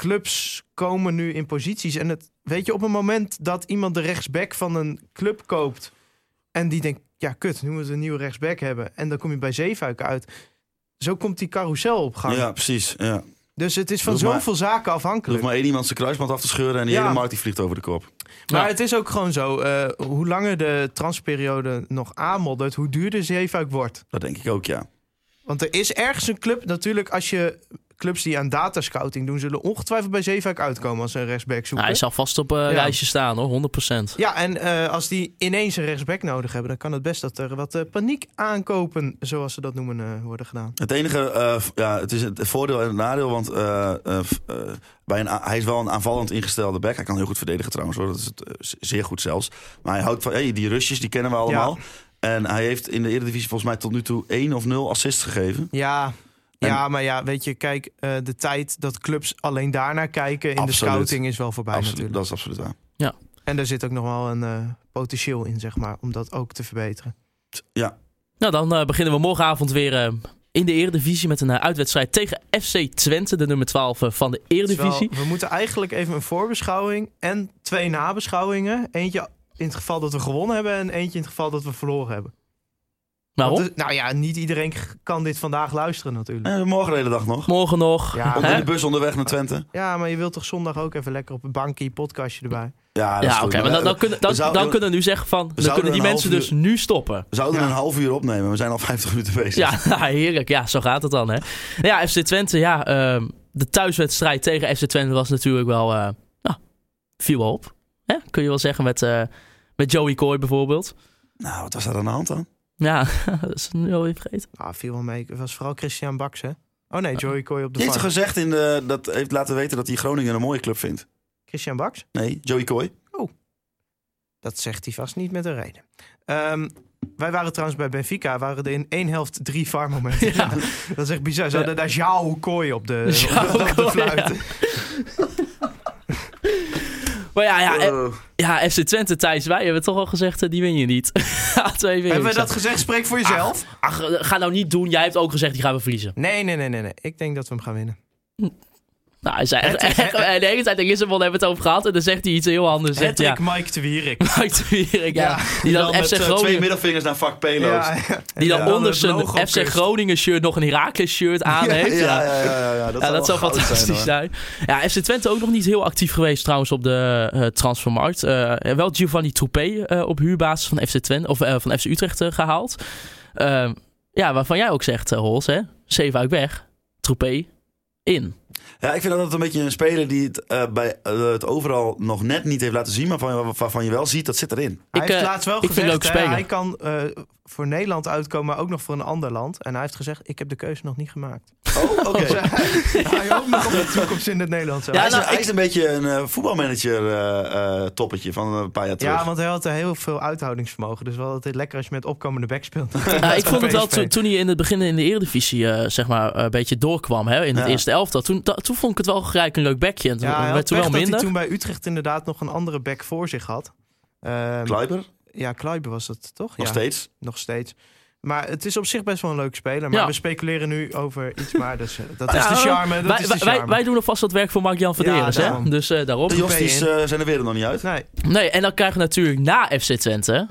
Clubs komen nu in posities. En het, weet je, op een moment dat iemand de rechtsback van een club koopt... en die denkt, ja kut, nu moeten we een nieuwe rechtsback hebben... en dan kom je bij Zeefuik uit... Zo komt die carousel op gang. Ja, precies. Ja. Dus het is van Doe maar- zoveel zaken afhankelijk. maar één iemand zijn kruisband af te scheuren en die Ja. hele markt die vliegt over de kop. Maar Ja. het is ook gewoon zo. eh, hoe langer de transperiode nog aanmoddert, hoe duurder Zeefuik wordt. Dat denk ik ook, ja. Want er is ergens een club, natuurlijk, als je clubs die aan datascouting doen, zullen ongetwijfeld bij Zeefuik uitkomen als ze een rechtsback zoeken. nou, hij zal vast op een Ja. lijstje staan hoor, 100%. Ja, en eh, als die ineens een rechtsback nodig hebben, dan kan het best dat er wat eh, paniek aankopen, zoals ze dat noemen, eh, worden gedaan. Het enige, eh, ja, het is het voordeel en het nadeel, want eh, eh, eh, bij een, hij is wel een aanvallend ingestelde back. Hij kan heel goed verdedigen trouwens, hoor. dat is het, eh, zeer goed zelfs. Maar hij houdt van, hey, die Rusjes, die kennen we allemaal. En hij heeft in de Eredivisie volgens mij tot nu toe één of nul assists gegeven. Ja, ja, maar ja, weet je, kijk, eh, de tijd dat clubs alleen daarnaar kijken in de scouting is wel voorbij Absoluut, natuurlijk. dat is absoluut waar. En daar zit ook nog wel een eh, potentieel in, zeg maar, om dat ook te verbeteren. Nou, dan eh, beginnen we morgenavond weer eh, in de Eredivisie met een uitwedstrijd tegen FC Twente, de nummer 12 eh, van de Eredivisie. Terwijl, we moeten eigenlijk even een voorbeschouwing en twee nabeschouwingen. Eentje in het geval dat we gewonnen hebben en eentje in het geval dat we verloren hebben. Waarom? Want, eh, nou ja, niet iedereen kan dit vandaag luisteren natuurlijk. Eh, morgen de hele dag nog. Morgen nog. Ja, Hè? in de bus onderweg naar Twente. Ja, maar je wilt toch zondag ook even lekker op een bankje, podcastje erbij. Ja, oké, maar dan, dan, kunnen, dan, zouden- dan kunnen we nu zeggen van, dan kunnen die mensen dus nu stoppen. We zouden Ja. een half uur opnemen. We zijn al 50 minuten bezig. Ja, heerlijk. Ja, zo gaat het dan, hè. Ja, FC Twente, ja, ehm, de thuiswedstrijd tegen FC Twente was natuurlijk wel, eh nou, viel wel op. Hè? Kun je wel zeggen met, eh, met Joey Coy bijvoorbeeld. Nou, wat was daar aan de hand dan? Ja, dat is nu alweer vergeten. Nou, viel wel mee. Het was vooral Christian Baks, hè? Oh nee, Joey Coy op de Die heeft gezegd in de, dat heeft laten weten dat hij Groningen een mooie club vindt. Christian Baks? Nee, Joey Coy. Dat zegt hij vast niet met een reden. Ehm, wij waren trouwens bij Benfica, waren er in één helft drie VAR-momenten. Ja. Dat is echt bizar. Ze hadden daar Jao Kooi op de, João op de, op de Kooi, fluit. Maar ja, ja, eh, ja FC Twente, Thijs, wij hebben toch al gezegd, eh, die win je niet. Twee Hebben we dat gezegd? Spreek voor jezelf. Ach, ga nou niet doen. Jij hebt ook gezegd, die gaan we verliezen. Nee, nee, nee, nee, nee. Ik denk dat we hem gaan winnen. Nou, hij zei echt, echt, de hele tijd in Lissabon hebben we het over gehad. En dan zegt hij iets heel anders. Zegt, ja, Mike de Wierik. Mike de Wierik, ja. Ja, Die dan, met FC eh, twee Groningen... middelvingers naar vak P loopt. ja. Die dan En onder zijn FC kust. Groningen shirt nog een Heracles shirt aan heeft. ja, Ja, ja, ja, ja, ja. Dat, dat zou fantastisch zijn. zijn. Ja, FC Twente ook nog niet heel actief geweest trouwens op de eh, transfermarkt. Eh, wel Giovanni Troepé eh, op huurbasis van FC Twente of van FC Utrecht eh, gehaald. Eh, ja, waarvan jij ook zegt, uh, Hols, hè? Zeven uit weg. Troepé in. Ja, ik vind dat het een beetje een speler die het, eh, bij, eh, het overal nog net niet heeft laten zien. Maar van, waarvan je wel ziet, dat zit erin. Hij Ik, heeft eh, laatst wel ik vind gezegd, het ook hè, speler. hij kan eh, voor Nederland uitkomen, maar ook nog voor een ander land. En hij heeft gezegd, ik heb de keuze nog niet gemaakt. Oh, oké. Hij hoopt nog op de toekomst in het Nederlands. Ja, hij, is, nou, hij is een beetje een eh, voetbalmanager eh, eh, toppetje van een paar jaar terug. Ja, want hij had heel veel uithoudingsvermogen. Dus wel altijd lekker als je met opkomende back speelt. Ja, ik vond het wel to- toen hij in het begin in de Eredivisie zeg maar, een beetje doorkwam hè, in het Ja. eerste elftal. Toen, da- toen vond ik het wel gelijk een leuk bekje. En toen Ja, hij werd toen wel dat hij minder. toen bij Utrecht inderdaad nog een andere back voor zich had. Ehm, Kluiber, ja, Kluiber was dat toch? nog ja, steeds. nog steeds. Maar het is op zich best wel een leuke speler. Maar Ja. we speculeren nu over iets maar. Dus, eh, dat is Ja, de charme. Dat wij, is de wij, charme. wij doen alvast wat werk voor Mark-Jan Verderes. hè? daarom. Dus eh, daarom. De Josties in. eh, zijn er weer nog niet uit. Nee, Nee, en dan krijgen we natuurlijk na FC Twente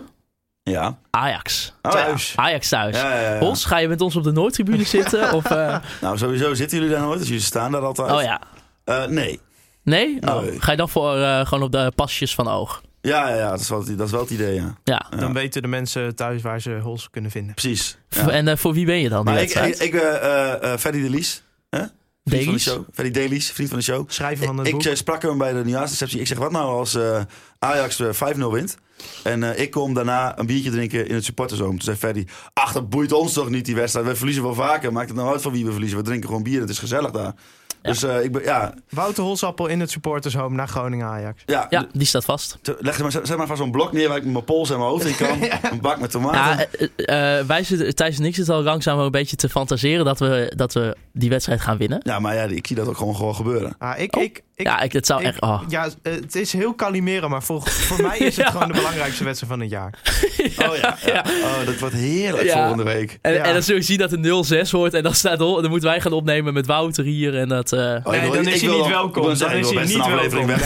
Ja. Ajax. Oh, ja. thuis. Ajax thuis. Ja, ja, ja. Hos, ga je met ons op de Noordtribune zitten? Of, eh, Nou, sowieso zitten jullie daar nooit, dus jullie staan daar altijd. oh ja. Eh, nee. Nee? Oh, Nee. Ga je dan voor eh, gewoon op de pasjes van oog? Ja, ja, ja dat, is wel, het- dat is wel het idee, ja. Ja. Ja. Dan weten de mensen thuis waar ze Hols kunnen vinden. Precies. Ja. En eh, voor wie ben je dan? Maar ik, ik, ik eh, eh, eh, Ferdy de Lies, hè? Vriend van de show. Dailies, vriend van de show. Schrijven van het Ik, boek. ik eh, sprak hem bij de nieuwjaarsreceptie. Ik zeg, wat nou als eh, Ajax eh, 5-0 wint? En eh, ik kom daarna een biertje drinken in het supportershome. Toen zei Ferdy, ach, dat boeit ons toch niet die wedstrijd. We verliezen wel vaker. Maakt het nou uit van wie we verliezen? We drinken gewoon bier. Het is gezellig daar. Dus eh, ik ben, ja, Wouter Holsappel in het supportershome naar Groningen Ajax. ja, Ja, die staat vast. Leg maar, zeg maar van zo'n blok neer waar ik met mijn pols en mijn hoofd in kan. Een bak met tomaten. Ja, eh, eh, eh, wij zitten, Thijs en ik zitten al langzaam een beetje te fantaseren dat we, dat we die wedstrijd gaan winnen. Ja, maar ja, ik zie dat ook gewoon, gewoon gebeuren. Ah, ik, Oh. ik, ik, ja, ik, het zou ik- echt... Oh. ja, het is heel kalimeren, maar voor, voor mij is het Ja. gewoon de belangrijkste wedstrijd van het jaar. Oh ja, ja. Oh, dat wordt heerlijk Ja. volgende week. En, Ja. en dan zul je zien dat het 0-6 wordt en dan, staat, Hol- dan moeten wij gaan opnemen met Wouter hier en dat... eh, Oh, ik nee, wil- dan is hij niet welkom. Dan is hij niet welkom. Nee,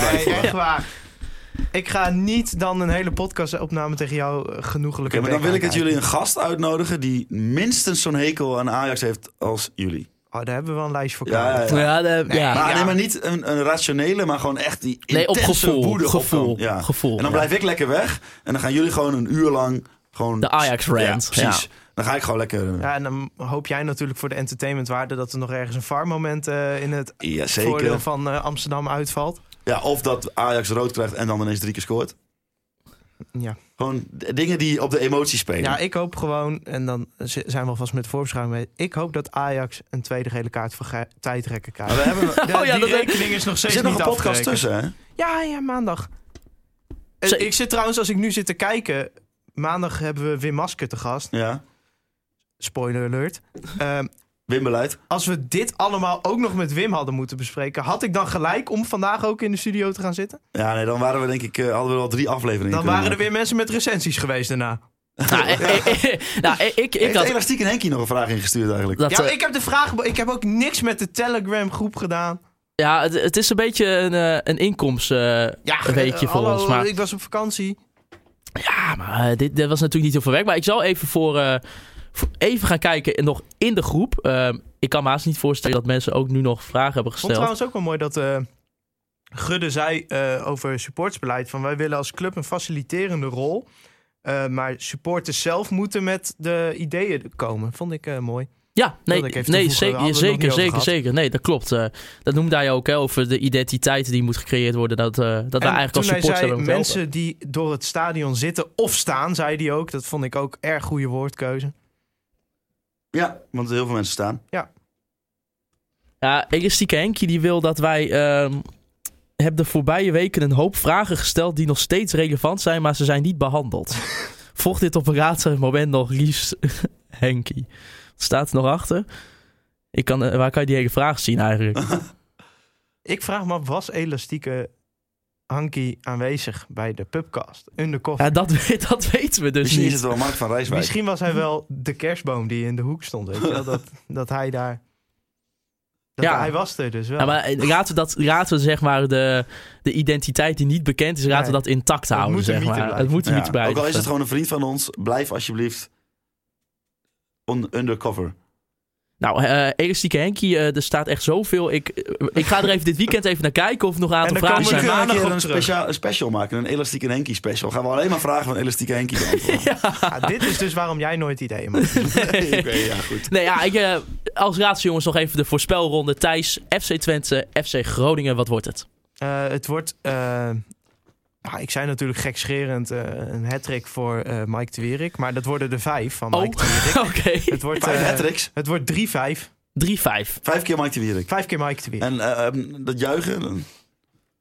echt waar. Ik ga niet dan een hele podcastopname tegen jou eh, genoegelijk Oké, maar dan wil ik dat jullie een gast uitnodigen die minstens zo'n hekel aan Ajax heeft als jullie. Oh, daar hebben we wel een lijst voor Ja, ja, ja, de- Nee, ja. Maar nee, maar niet een, een rationele, maar gewoon echt die Nee, op intense gevoel. woede Gevoel. Ja. gevoel En dan ja. blijf ik lekker weg. En dan gaan jullie gewoon een uur lang gewoon... De Ajax-rant, Ja, precies. Dan ga ik gewoon lekker... Ja, en dan hoop jij natuurlijk voor de entertainmentwaarde dat er nog ergens een VAR-moment eh, in het Ja, voordeel van eh, Amsterdam uitvalt. Ja, of dat Ajax rood krijgt en dan ineens drie keer scoort. Ja. Gewoon dingen die op de emotie spelen. ja, ik hoop gewoon, en dan zijn we alvast met voorbeschouwing mee. Ik hoop dat Ajax een tweede gele kaart voor tijdrekken krijgt. Maar we hebben... De- Oh ja, die dat- rekening is nog Er steeds zit nog niet een podcast tussen, hè? Ja, ja, maandag. Eh, Ik zit trouwens, als ik nu zit te kijken... Maandag hebben we Wim Masker te gast. Ja. Spoiler alert. Wimbeleid. als we dit allemaal ook nog met Wim hadden moeten bespreken... had ik dan gelijk om vandaag ook in de studio te gaan zitten? Ja, nee, dan waren we denk ik... eh, hadden we al drie afleveringen Dan waren er weer mensen met recensies geweest daarna. Nou, eh, eh, eh, nou, ik, ik Heeft had... Elastiek en Henkie nog een vraag ingestuurd eigenlijk? Dat, Ja, ik heb de vraag... Ik heb ook niks met de Telegram groep gedaan. ja, het, het is een beetje een, eh, een inkomsten Ja, een weekje eh, voor hallo, ons. Maar, ik was op vakantie. ja, maar dit, dit was natuurlijk niet heel veel werk. Maar ik zal even voor, eh, voor even gaan kijken en nog in de groep. Ehm, ik kan me haast niet voorstellen dat mensen ook nu nog vragen hebben Ik vond gesteld. trouwens ook wel mooi dat eh, Gudde zei eh, over supportsbeleid... van wij willen als club een faciliterende rol... eh, maar supporters zelf moeten met de ideeën komen. Vond ik mooi. Ja, nee, nee zeker, zeker, zeker, zeker. Nee, dat klopt. dat noemde hij ook hè, over de identiteit die moet gecreëerd worden. Dat, eh, dat wij En eigenlijk als supporters hebben mensen die door het stadion zitten of staan, zei hij ook. Dat vond ik ook erg goede woordkeuze. Ja, want heel veel mensen staan. Ja, Elastieke Henkie die wil dat wij... ehm hebben de voorbije weken een hoop vragen gesteld die nog steeds relevant zijn, maar ze zijn niet behandeld. Volg dit op een later moment nog liefst Henkie. Wat staat er nog achter? Ik kan, eh, waar kan je die hele vraag zien eigenlijk? Ik vraag me af, was elastieke Hanky aanwezig bij de pubcast? Undercover. Ja, dat, dat weten we dus Misschien is niet. het wel Mark van Rijswijk. Misschien was hij wel de kerstboom die in de hoek stond. Weet je wel? Dat, dat hij daar... Dat Ja. Hij was er dus wel. Ja, maar eh, laten we, dat, laten we zeg maar de, de identiteit die niet bekend is, laten we dat intact houden. Zeg maar. Het moet mythe blijven. Ook al is het gewoon een vriend van ons, blijf alsjeblieft on undercover. Nou, eh Elastieke Henkie, eh, er staat echt zoveel. Ik, eh, ik ga er even dit weekend even naar kijken of er nog een aantal En dan vragen komen We we zijn. kunnen maandag een speciaal, een special maken, een Elastiek en Henkie special. Gaan we alleen maar vragen van Elastiek en Henkie beantwoorden. Ja, dit is dus waarom jij nooit ideeën maakt. Oké, ja, goed. Nee, ja, ik, eh, als laatste jongens nog even de voorspelronde. Thijs, FC Twente, FC Groningen, wat wordt het? Eh, het wordt... nou, ik zei natuurlijk gekscherend eh een hat voor eh, Mike de Wierik. Maar dat worden er vijf van Mike de Wierik. Oh, oké. Het wordt. Vijf eh, hat-tricks, het wordt 3-5. 3-5. vijf keer Mike de Wierik. Vijf keer Mike de Wierik. En eh, ehm, dat juichen,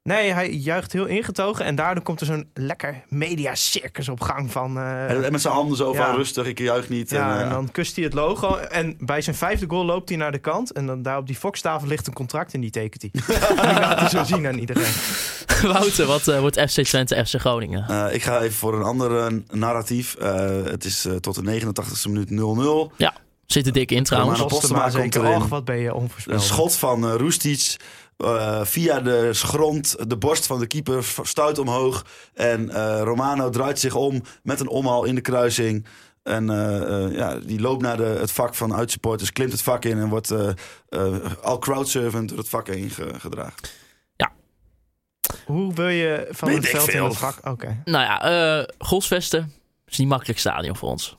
Nee, hij juicht heel ingetogen. En daardoor komt er zo'n lekker mediacircus op gang van... eh, en met zijn handen zo van Ja. rustig, ik juich niet. ja, en, en eh, dan kust hij het logo. En bij zijn vijfde goal loopt hij naar de kant. En dan daar op die Fox-tafel ligt een contract en die tekent hij. en die laat hij zo zien aan iedereen. Wouter, wat eh, wordt FC Twente, FC Groningen? eh, ik ga even voor een ander eh, narratief. Eh, het is eh, tot de 89ste minuut 0-0. Zit er dik in trouwens. Postema Postema komt erin. Och, wat ben je Een onvoorspelbaar. schot van eh Roestic. Eh, via de grond, de borst van de keeper, stuit omhoog. En eh, Romano draait zich om met een omhaal in de kruising. En eh, eh, ja, die loopt naar de, het vak van uitsupporters, klimt het vak in en wordt eh, eh, al crowdservant door het vak heen ge- gedragen. Hoe wil je van Weet het veld in het vak? Oké. Nou ja, eh Golsvesten is niet makkelijk stadion voor ons.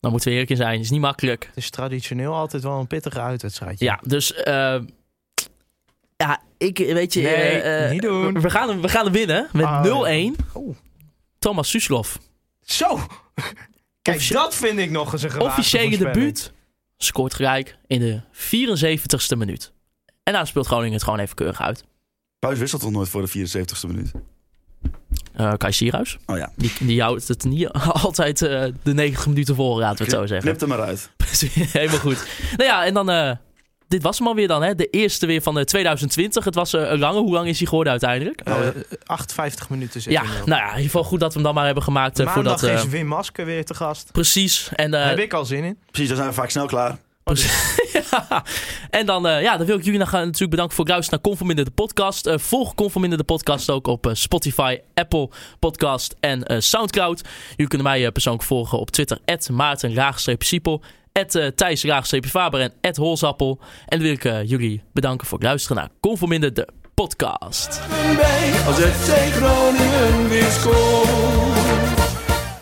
Daar moeten we eerlijk in zijn. is niet makkelijk. Het is traditioneel altijd wel een pittige uitwedstrijdje. Ja, dus... ja, ik weet je... Nee, eh, eh, niet doen. We gaan, hem, we gaan hem winnen met Ah, 0-1. Oh. Thomas Suslov. Zo! Kijk, dat vind ik nog eens een Officiële debuut. Scoort gelijk in de 74ste minuut. En nou speelt Groningen het gewoon even keurig uit. Puis wisselt toch nooit voor de 74ste minuut? Eh Kai Sierhuis. Oh ja, Die, die houdt het niet altijd de 90 minuten vol, laten we het zo zeggen. knip er maar uit. Precies, Helemaal goed. Nou ja, en dan... eh, dit was hem alweer dan, hè? De eerste weer van eh, 2020. Het was eh, een lange. Hoe lang is hij geworden uiteindelijk? Eh, 58 minuten zit ja, nou ja, in ieder geval goed dat we hem dan maar hebben gemaakt. eh, Maandag voordat, eh, is Wim Masker weer te gast. Precies. En, eh, Heb ik al zin in. Precies, dan zijn we vaak snel klaar. ja. En dan, eh, ja, dan wil ik jullie nog, eh, natuurlijk bedanken voor het luisteren naar Conforminder de podcast. Eh, volg Conforminder de podcast ook op eh, Spotify, Apple Podcast en eh, Soundcloud. Jullie kunnen mij eh, persoonlijk volgen op Twitter, at eh, uh, CP Faber en at Holzappel. En dan wil ik eh, jullie bedanken voor het luisteren naar Conforminder, de podcast. Als het.